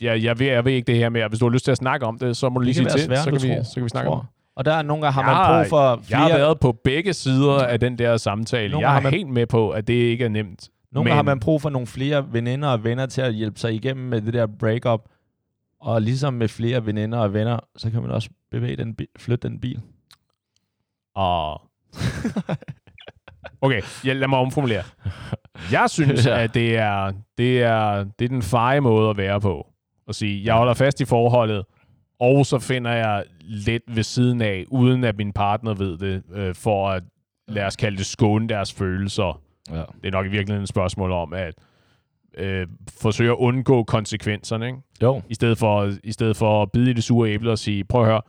jeg, jeg, ved, jeg ved ikke det her med, hvis du har lyst til at snakke om det, så må du lige sige til, svært, så, kan vi, så kan vi snakke tror. om det. Og der er nogle gange, har Jeg man brug for Jeg har flere... været på begge sider af den der samtale. Nogle jeg er man- helt med på, at det ikke er nemt. Nogle Men- har man brug for nogle flere veninder og venner til at hjælpe sig igennem med det der breakup. Og ligesom med flere veninder og venner, så kan man også bevæge den bi- flytte den bil. Og... Okay, ja, lad mig omformulere. Jeg synes, [laughs] Ja. at det er, det, er, det er den feje måde at være på. At sige, jeg holder fast i forholdet, og så finder jeg lidt ved siden af, uden at min partner ved det, øh, for at, lad os kalde det, skåne deres følelser. Ja. Det er nok i virkeligheden et spørgsmål om, at øh, forsøge at undgå konsekvenserne, ikke? Jo. I stedet, for, I stedet for at bide i det sure æble og sige, prøv at høre,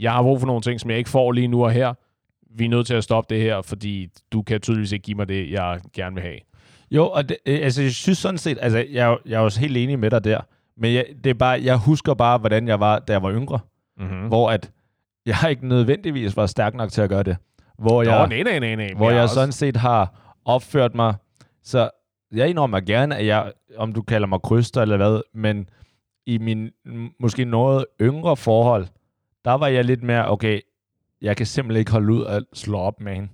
jeg har brug for nogle ting, som jeg ikke får lige nu og her. Vi er nødt til at stoppe det her, fordi du kan tydeligvis ikke give mig det, jeg gerne vil have. Jo, og det, øh, altså, jeg synes sådan set, altså, jeg, jo- jeg er også helt enig med dig der, men jeg, det er bare, jeg husker bare, hvordan jeg var, da jeg var yngre, Mm-hmm. hvor at jeg ikke nødvendigvis var stærk nok til at gøre det. Hvor jeg, Nå, nej, nej, nej, nej. hvor jeg også- sådan set har opført mig, så jeg indrømmer gerne, at jeg, om du kalder mig kryster eller hvad, men i min måske noget yngre forhold, der var jeg lidt mere, okay, jeg kan simpelthen ikke holde ud at slå op med hende.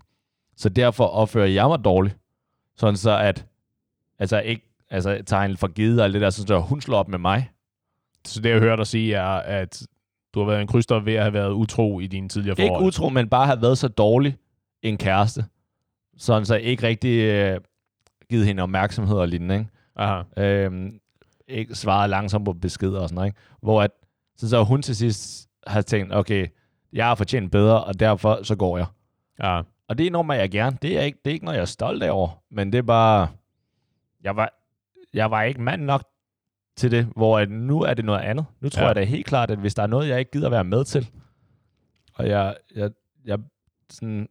Så derfor opfører jeg mig dårligt. Sådan så at, altså ikke, altså tager for givet og alt det der, så hun slår op med mig. Så det, jeg hører dig sige, er, at du har været en kryster ved at have været utro i dine tidligere Ikke forhold. utro, men bare have været så dårlig en kæreste. Sådan så ikke rigtig øh, givet hende opmærksomhed og lignende, ikke? Aha. øhm, ikke svaret langsomt på beskeder og sådan noget, ikke? Hvor at, så, så hun til sidst har tænkt, okay, jeg har fortjent bedre, og derfor så går jeg. Ja. Og det indrømmer jeg gerne. Det er ikke, det er ikke noget, jeg er stolt over, men det er bare, jeg var, jeg var ikke mand nok til det, hvor at nu er det noget andet. Nu tror Ja. jeg da helt klart, at hvis der er noget, jeg ikke gider være med til, og jeg, jeg, jeg sådan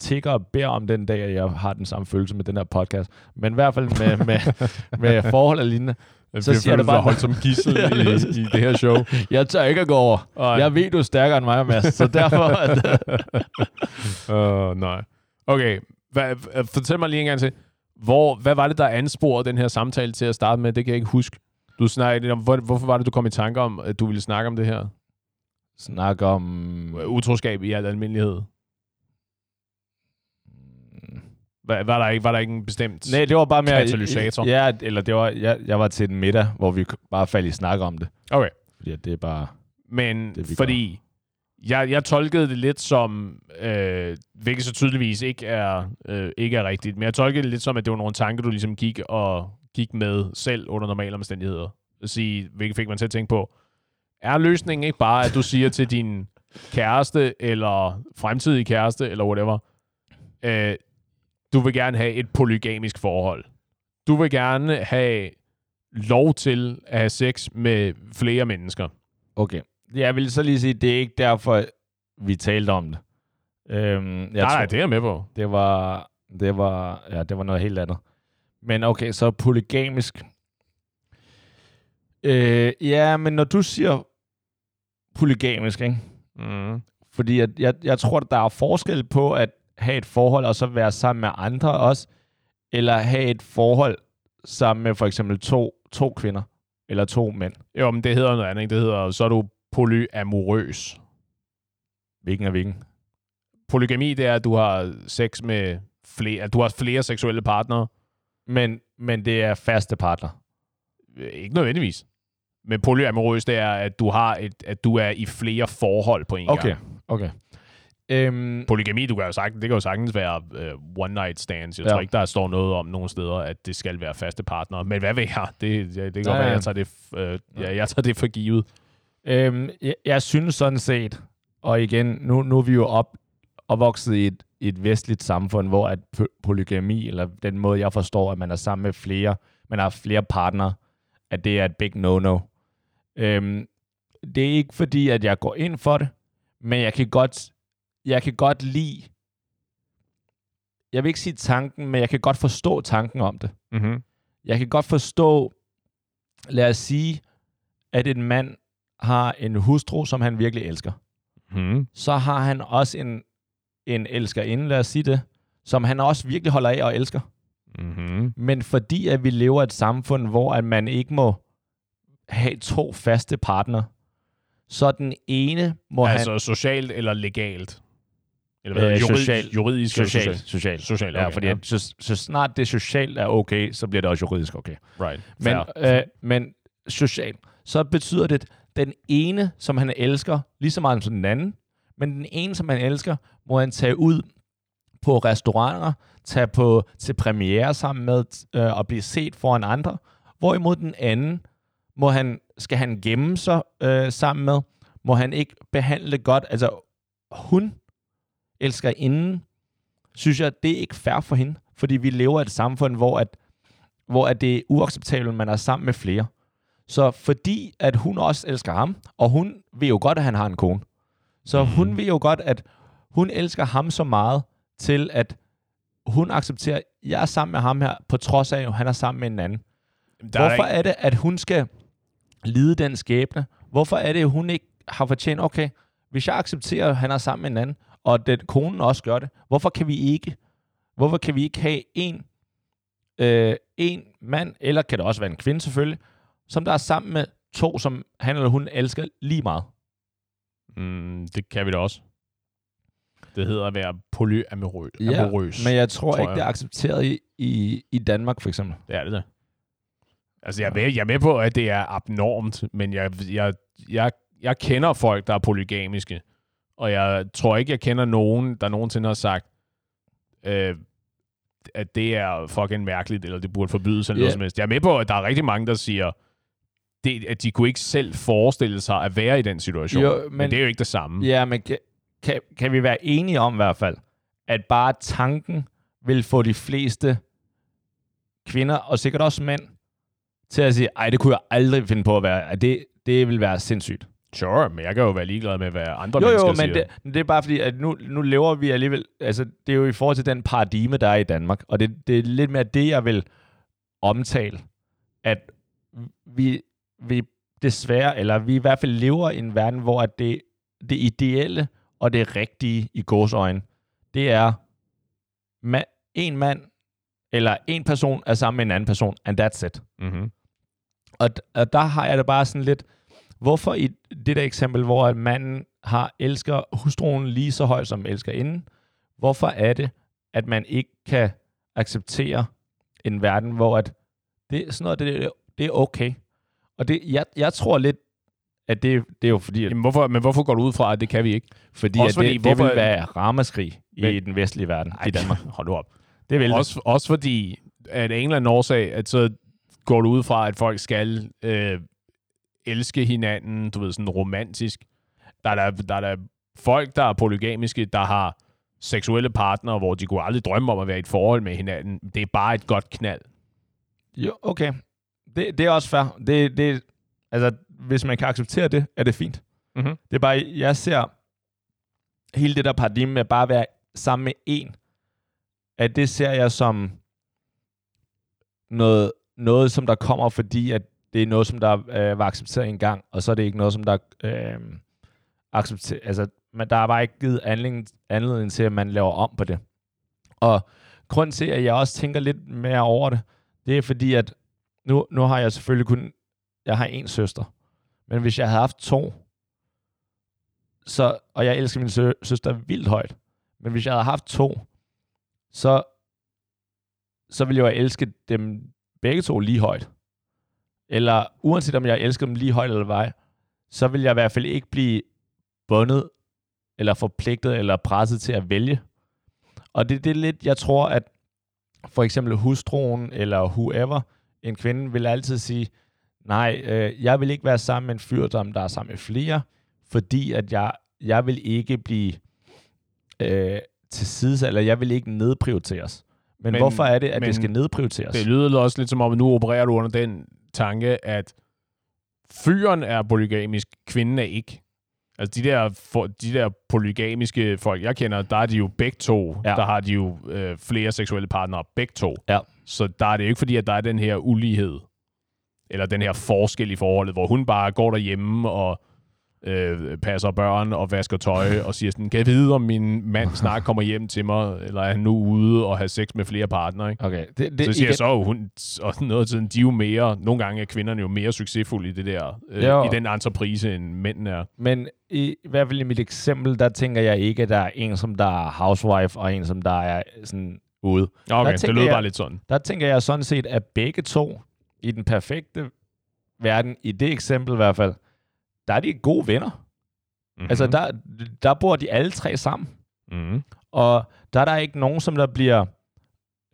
tigger og beder om den dag, at jeg har den samme følelse med den her podcast. Men i hvert fald med, med, [laughs] med forhold og lignende. Så Så siger det bare- holdt som gissel [laughs] i, i det her show. Jeg tør ikke at gå over. Ej. Jeg ved, du er stærkere end mig, Mads. Så derfor... [laughs] At, uh, nej. Okay, hvad- fortæl mig lige en gang til. Hvor, hvad var det, der ansporede den her samtale til at starte med? Det kan jeg ikke huske. Du snakkede lidt om, hvor, hvorfor var det, du kom i tanke om, at du ville snakke om det her? Snak om... Utroskab i al almindelighed. Var, var, der ikke, var der ikke en bestemt... Nej, det var bare mere... Katalysator. Ja, eller det var, jeg, jeg var til en middag, hvor vi bare faldt i snak om det. Okay. Fordi det er bare... Men Det, fordi jeg, jeg tolkede det lidt som, øh, hvilket så tydeligvis ikke er, øh, ikke er rigtigt, men jeg tolkede det lidt som, at det var nogle tanker, du ligesom gik og gik med selv under normale omstændigheder. At sige, hvilket fik man til at tænke på. Er løsningen ikke bare, at du siger til din kæreste, eller fremtidige kæreste, eller whatever, øh, du vil gerne have et polygamisk forhold. Du vil gerne have lov til at have sex med flere mennesker. Okay. Jeg vil så lige sige, det er ikke derfor, vi talte om det. Øhm, jeg nej, nej, det er jeg med på. Det var, det var, ja, det var noget helt andet. Men okay, så polygamisk. Øh, ja, men når du siger polygamisk, ikke? Mm. Fordi at jeg, jeg tror, at der er forskel på at have et forhold og så være sammen med andre også, eller have et forhold sammen med for eksempel to, to kvinder, eller to mænd. Jo, men det hedder noget andet. ikke? Det hedder, så er du polyamorøs. Hvilken er hvilken? Polygami, det er, at du har sex med flere, at du har flere seksuelle partnere. Men, men det er faste partner. Øh, Ikke nødvendigvis. Men polyamorøs, det er, at du har et, at du er i flere forhold på en Okay, gang. okay. Øhm, Polygami, du kan jo sagtens, det kan jo sagtens være uh, one night stands. Jeg Ja. tror ikke, der står noget om nogle steder, at det skal være faste partnere. Men hvad ved jeg? Det, ja, det kan Ja, godt være, ja. jeg tager det, uh, ja, jeg tager det for givet. Øhm, jeg, jeg synes sådan set, og igen, nu, nu er vi jo op, opvokset i et, et vestligt samfund, hvor at po- polygami, eller den måde, jeg forstår, at man er sammen med flere, man har flere partnere, at det er et big no-no. Øhm, det er ikke fordi, at jeg går ind for det, men jeg kan godt, jeg kan godt lide, jeg vil ikke sige tanken, men jeg kan godt forstå tanken om det. Mm-hmm. Jeg kan godt forstå, lad os sige, at en mand har en hustru, som han virkelig elsker. Mm-hmm. Så har han også en, en elskerinde, lad os sige det, som han også virkelig holder af og elsker. Mm-hmm. Men fordi at vi lever i et samfund, hvor at man ikke må have to faste partner, så den ene må altså han... socialt eller legalt? Eller hvad? Øh, juridisk, socialt. juridisk eller Socialt. socialt? Socialt. Socialt, Ja, okay, fordi ja. Så, så snart det socialt er okay, så bliver det også juridisk okay. Right. Men, Fair. øh, men socialt, så betyder det, den ene, som han elsker, lige så meget som den anden, men den ene, som han elsker, må han tage ud på restauranter, tage på til premiere sammen med øh, og blive set foran andre. Hvorimod den anden, må han, skal han gemme sig øh, sammen med, må han ikke behandle godt. Altså, hun elsker inden, synes jeg, det er ikke fair for hende, fordi vi lever i et samfund, hvor, at, hvor at det er uacceptabelt, at man er sammen med flere. Så fordi, at hun også elsker ham, og hun ved jo godt, at han har en kone, så Mhm. hun ved jo godt, at hun elsker ham så meget, til at hun accepterer, at jeg er sammen med ham her, på trods af, at han er sammen med en anden. Der er Hvorfor ikke- er det, at hun skal lide den skæbne? Hvorfor er det, at hun ikke har fortjent, okay, hvis jeg accepterer, at han er sammen med en anden, og den konen også gør det, hvorfor kan vi ikke? Hvorfor kan vi ikke have en, øh, en mand, eller kan det også være en kvinde selvfølgelig, som der er sammen med to, som han eller hun elsker lige meget? Mm, det kan vi da også. Det hedder at være polyamorøs. amorøs. men jeg tror, tror ikke, jeg. det er accepteret i, i, i Danmark, for eksempel. Det er det da. Altså, jeg er, med, jeg er med på, at det er abnormt, men jeg, jeg, jeg, jeg kender folk, der er polygamiske, og jeg tror ikke, jeg kender nogen, der nogensinde har sagt, øh, at det er fucking mærkeligt, eller det burde forbydes, eller Ja. noget som helst. Jeg er med på, at der er rigtig mange, der siger, det, at de kunne ikke selv forestille sig at være i den situation. Jo, men, men- det er jo ikke det samme. Ja, men kan, kan, kan vi være enige om i hvert fald, at bare tanken vil få de fleste kvinder, og sikkert også mænd, til at sige, ej, det kunne jeg aldrig finde på at være. At det, det vil være sindssygt. Sure, men jeg kan jo være ligeglad med, hvad andre Jo, mennesker jo, men siger. det, men det er bare fordi, at nu, nu lever vi alligevel... Altså, det er jo i forhold til den paradigme, der er i Danmark. Og det, det er lidt mere det, jeg vil omtale. At vi, vi desværre, eller vi i hvert fald lever i en verden, hvor at det, det ideelle og det rigtige i gåsøjne, det er ma- en mand eller en person er sammen med en anden person, and that's it. Mm-hmm. Og, og der har jeg det bare sådan lidt, hvorfor i det der eksempel, hvor at manden har elsker hustruen lige så højt, som elsker inden, hvorfor er det, at man ikke kan acceptere en verden, hvor at det, sådan noget, det, det er okay. Og det, jeg, jeg tror lidt, at det, det er jo fordi, at, Jamen, hvorfor, men hvorfor går du ud fra, at det kan vi ikke? fordi, også at fordi, det, det hvorfor- vil være ramaskrig i Men- den vestlige verden, i Danmark. Hold op. Det vil det. Også, også fordi, at af en eller anden årsag, at så går du ud fra, at folk skal øh, elske hinanden, du ved, sådan romantisk. Der er der, der, er der folk, der er polygamiske, der har seksuelle partnere, hvor de kunne aldrig drømme om at være i et forhold med hinanden. Det er bare et godt knald. Jo, okay. Det, det er også fair. Det, det, altså, hvis man kan acceptere det, er det fint. Mhm. Det er bare, jeg ser hele det der paradigme med bare at være sammen med en, at det ser jeg som noget, noget som der kommer, fordi at det er noget, som der øh, var accepteret en gang, og så er det ikke noget, som der øh, accepteret, altså, men der er bare ikke givet anledning, anledning til, at man laver om på det. Og grund til, at jeg også tænker lidt mere over det, det er fordi, at nu, nu har jeg selvfølgelig kun, jeg har en søster, men hvis jeg havde haft to, så, og jeg elsker min sø, søster vildt højt, men hvis jeg havde haft to, så, så ville jeg jo elske dem begge to lige højt. Eller uanset om jeg elsker dem lige højt eller vej, så vil jeg i hvert fald ikke blive bundet, eller forpligtet, eller presset til at vælge. Og det, det er lidt, jeg tror, at for eksempel hustruen, eller whoever, en kvinde vil altid sige, nej, øh, jeg vil ikke være sammen med en fyr, der er sammen med flere, fordi at jeg, jeg vil ikke blive øh, til side, eller jeg vil ikke nedprioriteres. Men, men hvorfor er det, at det skal nedprioriteres? Det lyder også lidt som om, at nu opererer du under den tanke, at fyren er polygamisk, kvinden er ikke. Altså de der, for, de der polygamiske folk, jeg kender, der er de jo begge to. Ja. Der har de jo øh, flere seksuelle partnere, begge to. Ja. Så der er det jo ikke fordi, at der er den her ulighed, eller den her forskel i forholdet, hvor hun bare går derhjemme og øh, passer børn og vasker tøj og siger sådan, kan jeg vide, om min mand snart [laughs] kommer hjem til mig, eller er han nu ude og har sex med flere partnere, ikke? Okay. Det, det, Så siger igen, jeg så, hun, og noget tiden, de er jo mere, nogle gange er kvinderne jo mere succesfulde i det der, øh, Jo. i den entreprise, end mændene er. Men i, i hvert fald i mit eksempel, der tænker jeg ikke, at der er en, som der er housewife, og en, som der er sådan ude. Okay, det jeg- bare lidt sådan. Der tænker jeg sådan set, at begge to, i den perfekte verden, i det eksempel i hvert fald, der er de gode venner. Mm-hmm. Altså, der, der bor de alle tre sammen. mm-hmm. Og der er der ikke nogen, som der bliver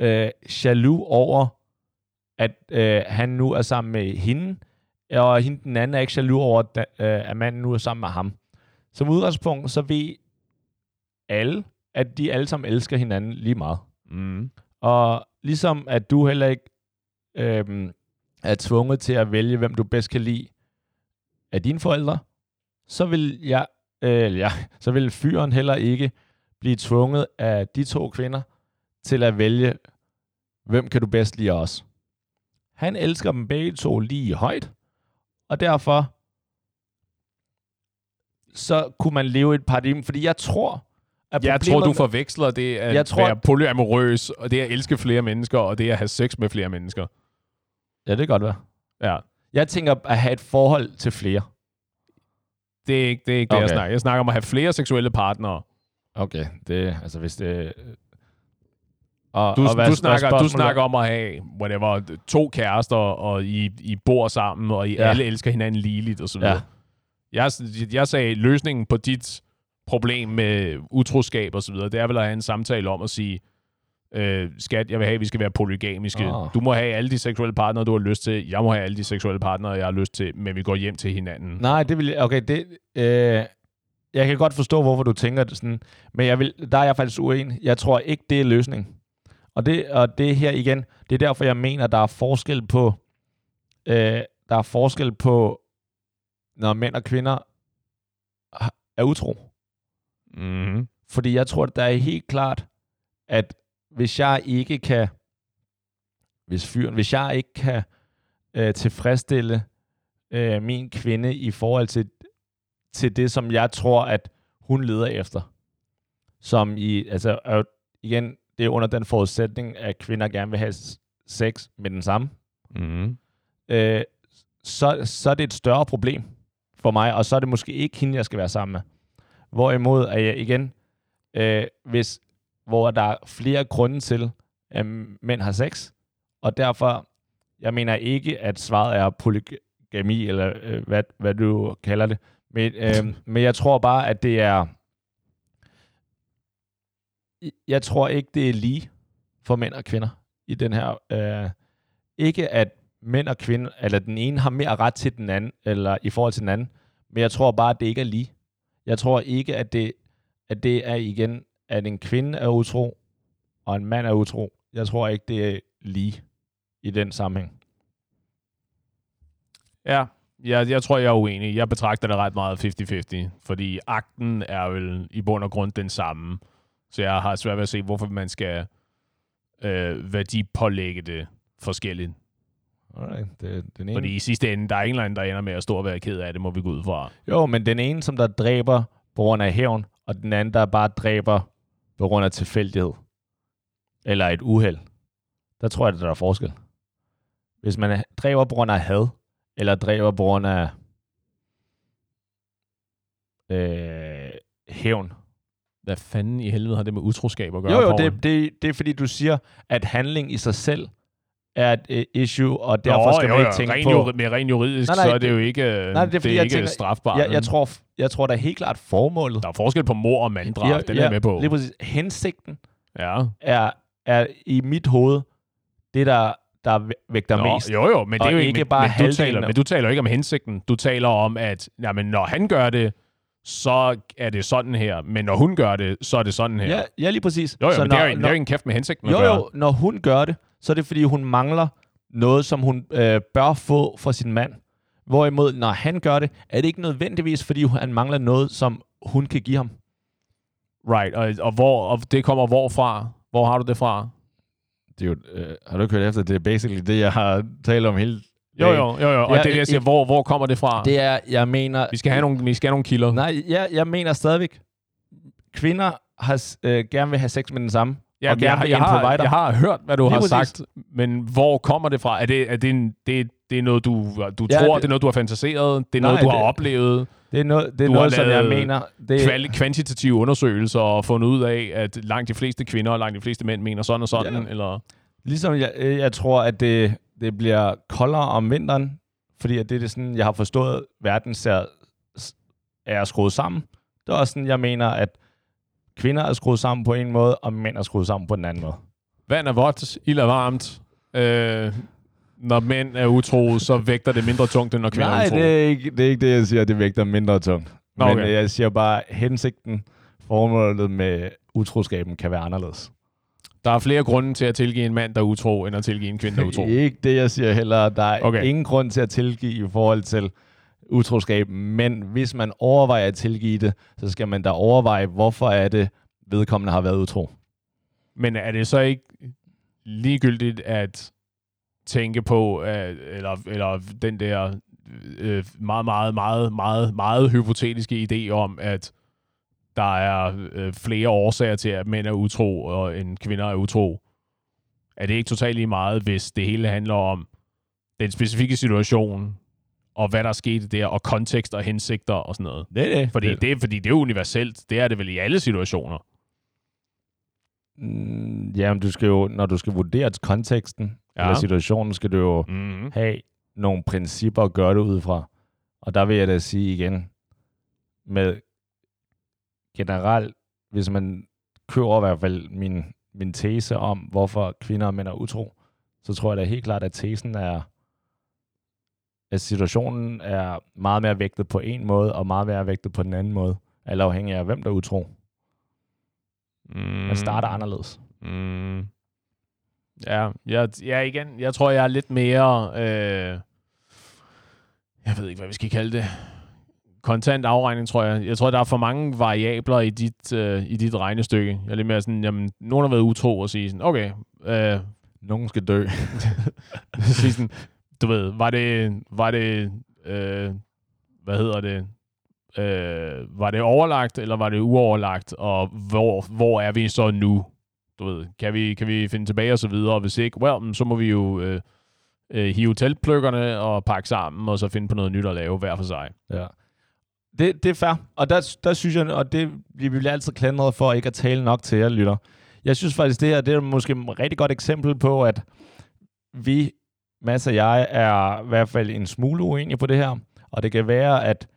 øh, jaloux over, at øh, han nu er sammen med hende, og hende den anden er ikke jaloux over, at, øh, at manden nu er sammen med ham. Som udgangspunkt, så ved alle, at de alle sammen elsker hinanden lige meget. Mm. Og ligesom at du heller ikke øhm, er tvunget til at vælge, hvem du bedst kan lide af dine forældre, så vil jeg, øh, ja, [laughs] så vil fyren heller ikke blive tvunget af de to kvinder til at vælge, hvem kan du bedst lide os. Han elsker dem begge to lige højt, og derfor så kunne man leve et paradigme, fordi jeg tror, at Jeg tror, du forveksler det at Jeg tror- være polyamorøs, og det at elske flere mennesker, og det at have sex med flere mennesker. Ja, det kan godt være. Ja, Jeg tænker at have et forhold til flere. det er ikke det, er ikke det Okay. jeg snakker. Jeg snakker om at have flere seksuelle partnere. Okay, det altså hvis det... Og, Du, og hvad- du, hvad snakker, du snakker om at have whatever, to kærester, og I, I bor sammen, og I Ja. alle elsker hinanden ligeligt, og så videre. Ja. Jeg, jeg sagde, løsningen på dit problem med utroskab og så videre, det er vel at have en samtale om at sige, øh, skat, jeg vil have, at vi skal være polygamiske. Ah. Du må have alle de seksuelle partnere, du har lyst til. Jeg må have alle de seksuelle partnere, jeg har lyst til, men vi går hjem til hinanden. Nej, det vil. Okay, det... Øh, jeg kan godt forstå, hvorfor du tænker det sådan, men jeg vil, der er jeg faktisk uenig. Jeg tror ikke, det er løsningen. Og det, og det her igen, det er derfor, jeg mener, der er forskel på... Øh, der er forskel på, når mænd og kvinder er utro. Mm-hmm. Fordi jeg tror, at der er helt klart, at hvis jeg ikke kan, hvis fyren, hvis jeg ikke kan øh, tilfredsstille øh, min kvinde i forhold til, til det, som jeg tror, at hun leder efter, som i, altså jo- igen, det er under den forudsætning, at kvinder gerne vil have sex med den samme, Mm-hmm. øh, så, så er det et større problem for mig, og så er det måske ikke hende, jeg skal være sammen med. Hvorimod at jeg igen, øh, hvis, hvor der er flere grunde til, at mænd har sex, og derfor, jeg mener ikke, at svaret er polygami, eller øh, hvad, hvad du kalder det, men, øh, men jeg tror bare, at det er, jeg tror ikke, det er lige for mænd og kvinder i den her, øh, ikke at mænd og kvinder, eller den ene har mere ret til den anden, eller i forhold til den anden, men jeg tror bare, at det ikke er lige. Jeg tror ikke, at det, at det er igen, at en kvinde er utro, og en mand er utro. Jeg tror ikke, det er lige i den sammenhæng. Ja, jeg, jeg tror, jeg er uenig. Jeg betragter det ret meget 50-50, fordi akten er vel i bund og grund den samme. Så jeg har svært ved at se, hvorfor man skal øh, værdipålægge det forskelligt. Alright, det, den ene. Fordi i sidste ende, der er en eller anden, der ender med at stå og være ked af det, må vi gå ud fra. Jo, men den ene, som der dræber på grund af hævn, og den anden, der bare dræber på grund af tilfældighed. Eller et uheld. Der tror jeg, at der er forskel. Hvis man dræber på grund af had, eller dræber på grund af øh, hævn. Hvad fanden i helvede har det med utroskab at gøre? Jo, jo, det, det, det er fordi, du siger, at handling i sig selv er et øh, issue, og derfor Nå, skal man jo, ikke jo, tænke rent på... juri- med rent juridisk, Nej, nej, så er det det- jo ikke, nej, det er det er fordi, ikke tænker- strafbart. Jeg, jeg, tror, jeg tror, der er helt klart formålet. Der er forskel på mor og manddrab, Ja, den er jeg med på. Lige præcis. Hensigten Ja. er, er i mit hoved det, der, der vægter Nå, mest. Jo, jo, men det er jo ikke men, bare men, du taler, men du taler ikke om hensigten. Du taler om, at jamen, når han gør det, så er det sådan her. Men når hun gør det, så er det sådan her. Ja, ja, lige præcis. Jo, jo, så men når, det er jo, det når, er jo ikke en kæft med hensigten jo, jo, når hun gør det, så er det, fordi hun mangler noget, som hun øh, bør få fra sin mand. Hvorimod, når han gør det, er det ikke nødvendigvis, fordi han mangler noget, som hun kan give ham. Right, og, og, hvor, og det kommer hvorfra? Hvor har du det fra? Det er jo, øh, har du ikke hørt efter? Det er basically det, jeg har talt om hele Jo, jo, jo, jo. Og Ja, det er det, jeg siger, hvor, hvor kommer det fra? Det er, jeg mener... Vi skal have nogle, vi skal have nogle kilder. Nej, jeg, jeg mener stadigvæk, kvinder har, øh, gerne vil have sex med den samme. Ja, og jeg, jeg, en har, jeg har hørt, hvad du Lige har præcis. sagt, men hvor kommer det fra? Er det, er det, en, det, det er noget, du, du Ja, tror, det- det er noget, du har fantaseret, det er Nej, noget, du har det- oplevet, Det er noget, det er Du noget som jeg mener... Det, Kval- kvantitative undersøgelser og fundet ud af, at langt de fleste kvinder og langt de fleste mænd mener sådan og sådan, Ja. eller... Ligesom jeg, jeg tror, at det, det bliver koldere om vinteren, fordi at det er det sådan, jeg har forstået, verden ser, er skruet sammen. Det er også sådan, jeg mener, at kvinder er skruet sammen på en måde, og mænd er skruet sammen på den anden måde. Vand er vådt, ild er varmt. Øh, når mænd er utro, så vægter det mindre tungt, end når kvinder Nej, er utro. det er, ikke, det er ikke det, jeg siger, det vægter mindre tungt. Nå, Men okay. øh, jeg siger bare, hensigten, formålet med utroskaben kan være anderledes. Der er flere grunde til at tilgive en mand, der er utro, end at tilgive en kvinde, der er [laughs] utro. Ikke det, jeg siger heller. Der er Okay. okay. ingen grund til at tilgive i forhold til utroskab, men hvis man overvejer at tilgive det, så skal man da overveje, hvorfor er det, vedkommende har været utro. Men er det så ikke ligegyldigt at tænke på, at, eller, eller den der øh, meget, meget, meget, meget, meget hypotetiske idé om, at der er øh, flere årsager til, at mænd er utro, og en kvinder er utro. Er det ikke totalt lige meget, hvis det hele handler om den specifikke situation, og hvad der er sket der, og kontekst og hensigter og sådan noget? Det er det. Fordi det, det, fordi det er universelt. Det er det vel i alle situationer. Mm, jamen, du skal jo, når du skal vurdere konteksten Ja. eller situationen, skal du jo Mm-hmm. have nogle principper at gøre det ud fra. Og der vil jeg da sige igen, med generelt, hvis man køber i hvert fald min, min tese om, hvorfor kvinder og mænd er utro, så tror jeg da helt klart, at tesen er, at situationen er meget mere vægtet på en måde, og meget mere vægtet på den anden måde, alt afhængig af, hvem der er utro. Mm. Man starter anderledes. Mm. Ja, jeg, jeg, igen, jeg tror, jeg er lidt mere... Øh, jeg ved ikke, hvad vi skal kalde det. Kontant afregning, tror jeg. Jeg tror, der er for mange variabler i dit, øh, i dit regnestykke. Jeg er lidt mere sådan, jamen, nogen har været utro og sige sådan, okay, øh, Nogen skal dø. [laughs] sige sådan, du ved, var det, var det, øh, hvad hedder det, øh, var det overlagt, eller var det uoverlagt, og hvor, hvor er vi så nu? Du ved, kan vi, kan vi finde tilbage og så videre, og hvis ikke, well, så må vi jo øh, øh, hive teltpløkkerne og pakke sammen, og så finde på noget nyt at lave hver for sig. Ja. Det, det er fair. Og der, der synes jeg, og det vi bliver altid klandret for ikke at tale nok til jer, lytter. Jeg synes faktisk, det her det er måske et rigtig godt eksempel på, at vi, Mads og jeg, er i hvert fald en smule uenige på det her. Og det kan være, at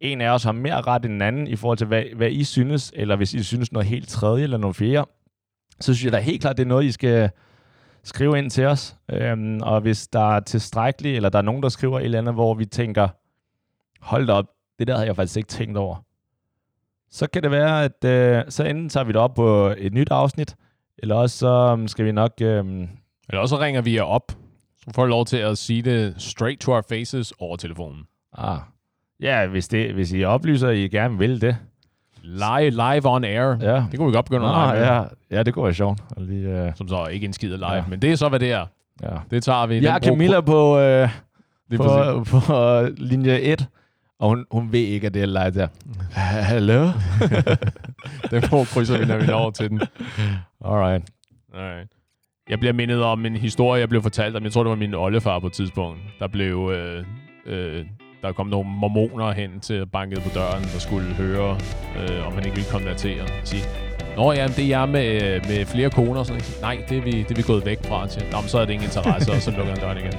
en af os har mere ret end den anden i forhold til, hvad, hvad I synes, eller hvis I synes noget helt tredje eller noget fjerde, så synes jeg da helt klart, det er noget, I skal skrive ind til os. Øhm, og hvis der er tilstrækkeligt, eller der er nogen, der skriver et eller andet, hvor vi tænker, hold da op, det der havde jeg faktisk ikke tænkt over. Så kan det være, at øh, så enten tager vi det op på et nyt afsnit, eller også så øhm, skal vi nok... Øh, eller også ringer vi jer op, så får lov til at sige det straight to our faces over telefonen. ah, ja, hvis, det, hvis I oplyser, at I gerne vil det. Live, live on air. Ja, Det kunne vi godt begynde at ah, lege med, ja, ja det kunne være sjovt. Lige, øh, som så ikke en skid live. Ja. Men det er så, hvad det er. ja. Det tager vi. Jeg bruger- Camilla på, øh, Det er præcis. på, på linje 1, og hun, hun ved ikke, at det er live der. Hallo? [laughs] Den får krydser vi, når vi når til den. [laughs] Alright. Alright. Jeg bliver mindet om en historie, jeg blev fortalt om. Jeg tror, det var min oldefar på et tidspunkt. Der blev... Øh, øh, der kom nogle mormoner hen til at banke på døren, der skulle høre, øh, om han ikke ville konvertere. Sige, Nå ja, det er jeg med, øh, med flere koner. og Sådan. noget." Nej, det er, vi, det er vi gået væk fra. Til. Nå, men så er det ingen interesse, og så lukker han døren igen.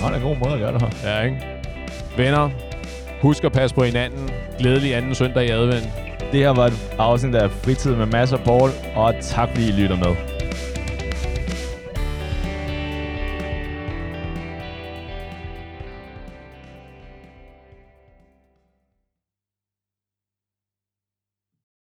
Nå, det er en god måde at gøre det her. Ja, ikke? Venner, husk at passe på hinanden. Glædelig anden søndag i advent. Det her var et afsnit af Fritid med Mads og Paul, og tak fordi I lytter med.